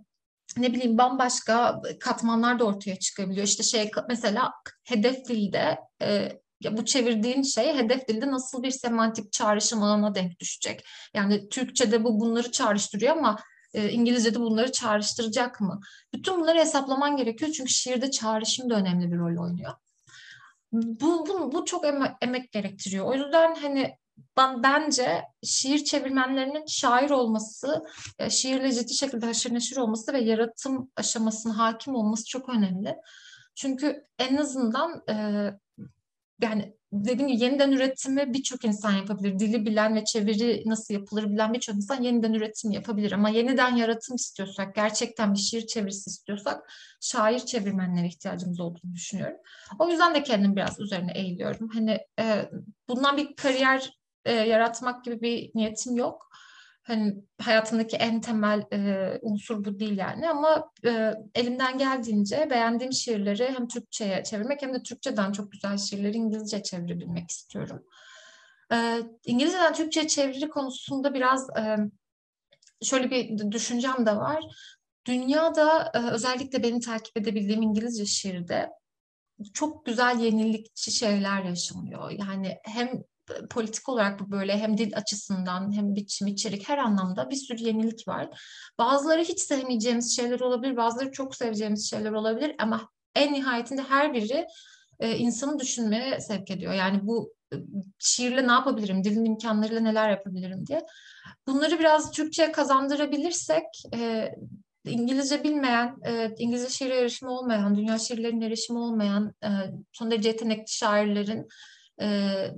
ne bileyim bambaşka katmanlar da ortaya çıkabiliyor. İşte şey mesela hedef dilde e, ya bu çevirdiğin şey hedef dilde nasıl bir semantik çağrışım alanına denk düşecek? Yani Türkçe'de bu bunları çağrıştırıyor ama e, İngilizce'de bunları çağrıştıracak mı? Bütün bunları hesaplaman gerekiyor çünkü şiirde çağrışım da önemli bir rol oynuyor. Bu, bu, bu çok emek, emek gerektiriyor. O yüzden hani ben bence şiir çevirmenlerinin şair olması, e, şiirle ciddi şekilde haşır neşir olması ve yaratım aşamasına hakim olması çok önemli. Çünkü en azından e, yani dediğim gibi yeniden üretimi birçok insan yapabilir. Dili bilen ve çeviri nasıl yapılır bilen birçok insan yeniden üretim yapabilir. Ama yeniden yaratım istiyorsak, gerçekten bir şiir çevirisi istiyorsak şair çevirmenlere ihtiyacımız olduğunu düşünüyorum. O yüzden de kendim biraz üzerine eğiliyorum. Hani e, bundan bir kariyer e, yaratmak gibi bir niyetim yok hani hayatımdaki en temel e, unsur bu değil yani ama e, elimden geldiğince beğendiğim şiirleri hem Türkçe'ye çevirmek hem de Türkçeden çok güzel şiirleri İngilizce çevirebilmek istiyorum. E, İngilizceden Türkçe'ye çeviri konusunda biraz e, şöyle bir düşüncem de var. Dünyada e, özellikle beni takip edebildiğim İngilizce şiirde çok güzel yenilikçi şeyler yaşanıyor. Yani hem politik olarak bu böyle hem dil açısından hem biçim içerik her anlamda bir sürü yenilik var. Bazıları hiç sevmeyeceğimiz şeyler olabilir, bazıları çok seveceğimiz şeyler olabilir ama en nihayetinde her biri e, insanı düşünmeye sevk ediyor. Yani bu e, şiirle ne yapabilirim, dilin imkanlarıyla neler yapabilirim diye. Bunları biraz Türkçe kazandırabilirsek e, İngilizce bilmeyen, e, İngilizce şiir erişimi olmayan, dünya şiirlerinin erişimi olmayan, e, son derece yetenekli şairlerin e,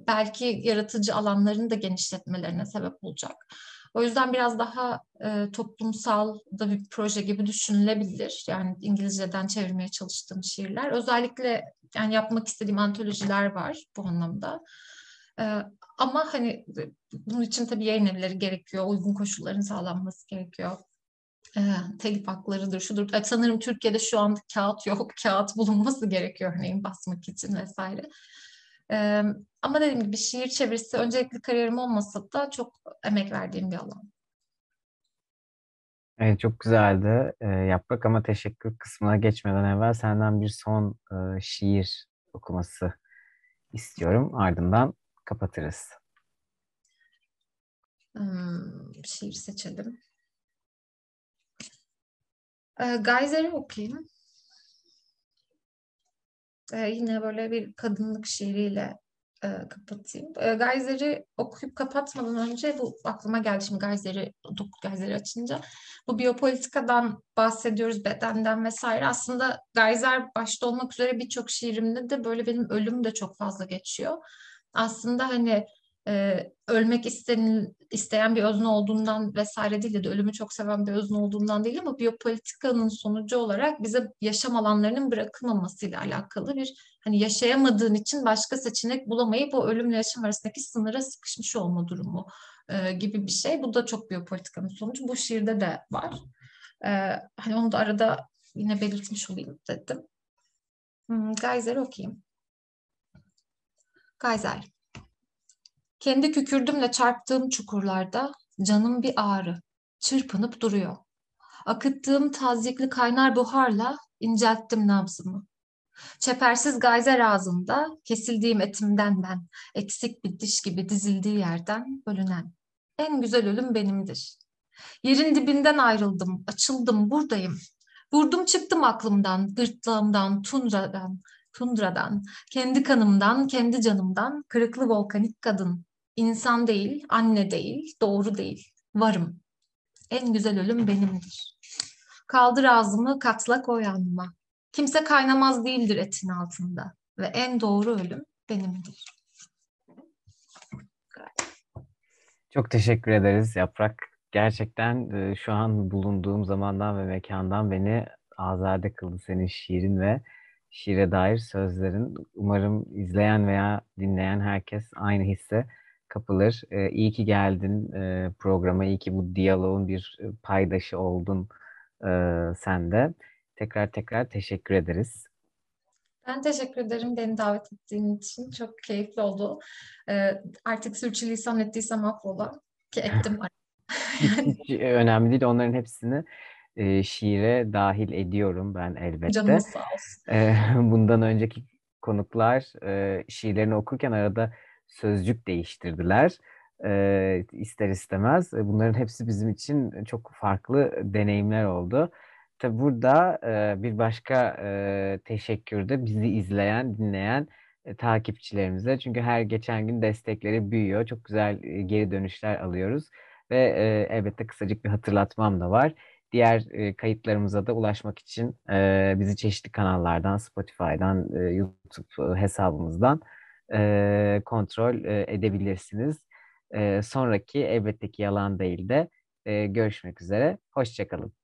belki yaratıcı alanlarını da genişletmelerine sebep olacak. O yüzden biraz daha e, toplumsal da bir proje gibi düşünülebilir. Yani İngilizceden çevirmeye çalıştığım şiirler. Özellikle yani yapmak istediğim antolojiler var bu anlamda. E, ama hani bunun için tabii yayın evleri gerekiyor, uygun koşulların sağlanması gerekiyor. E, telif haklarıdır, şudur. E, sanırım Türkiye'de şu anda kağıt yok, kağıt bulunması gerekiyor örneğin basmak için vesaire. Ee, ama dediğim gibi şiir çevirisi öncelikli kariyerim olmasa da çok emek verdiğim bir alan. Evet çok güzeldi e, Yaprak ama teşekkür kısmına geçmeden evvel senden bir son e, şiir okuması istiyorum. Ardından kapatırız. Hmm, şiir seçelim. E, Geyser'i okuyayım. E, yine böyle bir kadınlık şiiriyle e, kapatayım. E, Geyser'i okuyup kapatmadan önce bu aklıma geldi şimdi Geyser'i Geyser'i açınca. Bu biyopolitikadan bahsediyoruz, bedenden vesaire. Aslında Geyser başta olmak üzere birçok şiirimde de böyle benim ölüm de çok fazla geçiyor. Aslında hani e, ölmek istenil, isteyen bir özne olduğundan vesaire değil de ölümü çok seven bir özne olduğundan değil ama biyopolitikanın sonucu olarak bize yaşam alanlarının bırakılmamasıyla alakalı bir hani yaşayamadığın için başka seçenek bulamayıp o ölümle yaşam arasındaki sınıra sıkışmış olma durumu e, gibi bir şey. Bu da çok biyopolitikanın sonucu. Bu şiirde de var. E, hani onu da arada yine belirtmiş olayım dedim. Hmm, Geyser'i okuyayım. Geyser. Kendi kükürdümle çarptığım çukurlarda canım bir ağrı, çırpınıp duruyor. Akıttığım tazikli kaynar buharla incelttim nabzımı. Çepersiz gayzer ağzında kesildiğim etimden ben, eksik bir diş gibi dizildiği yerden bölünen. En güzel ölüm benimdir. Yerin dibinden ayrıldım, açıldım, buradayım. Vurdum çıktım aklımdan, gırtlağımdan, tundradan, tundradan, kendi kanımdan, kendi canımdan, kırıklı volkanik kadın. İnsan değil, anne değil, doğru değil. Varım. En güzel ölüm benimdir. Kaldır ağzımı, katla koy alnıma. Kimse kaynamaz değildir etin altında. Ve en doğru ölüm benimdir. Çok teşekkür ederiz Yaprak. Gerçekten e, şu an bulunduğum zamandan ve mekandan beni azade kıldı senin şiirin ve şiire dair sözlerin. Umarım izleyen veya dinleyen herkes aynı hisse kapılır. E, iyi ki geldin e, programa, iyi ki bu diyaloğun bir e, paydaşı oldun e, sen de. Tekrar tekrar teşekkür ederiz. Ben teşekkür ederim beni davet ettiğin için. Çok keyifli oldu. Ee, artık sürçülisan ettiysem affola ki ettim. hiç, hiç önemli değil. Onların hepsini e, şiire dahil ediyorum ben elbette. Canımız sağ olsun. E, bundan önceki konuklar e, şiirlerini okurken arada sözcük değiştirdiler. İster istemez. E, bunların hepsi bizim için çok farklı deneyimler oldu. Tabi burada bir başka teşekkür de bizi izleyen, dinleyen e, takipçilerimize. Çünkü her geçen gün destekleri büyüyor. Çok güzel e, geri dönüşler alıyoruz. Ve elbette kısacık bir hatırlatmam da var. Diğer kayıtlarımıza da ulaşmak için bizi çeşitli kanallardan, Spotify'dan, YouTube hesabımızdan e, kontrol e, edebilirsiniz. E, sonraki elbette ki yalan değil de e, görüşmek üzere. Hoşçakalın.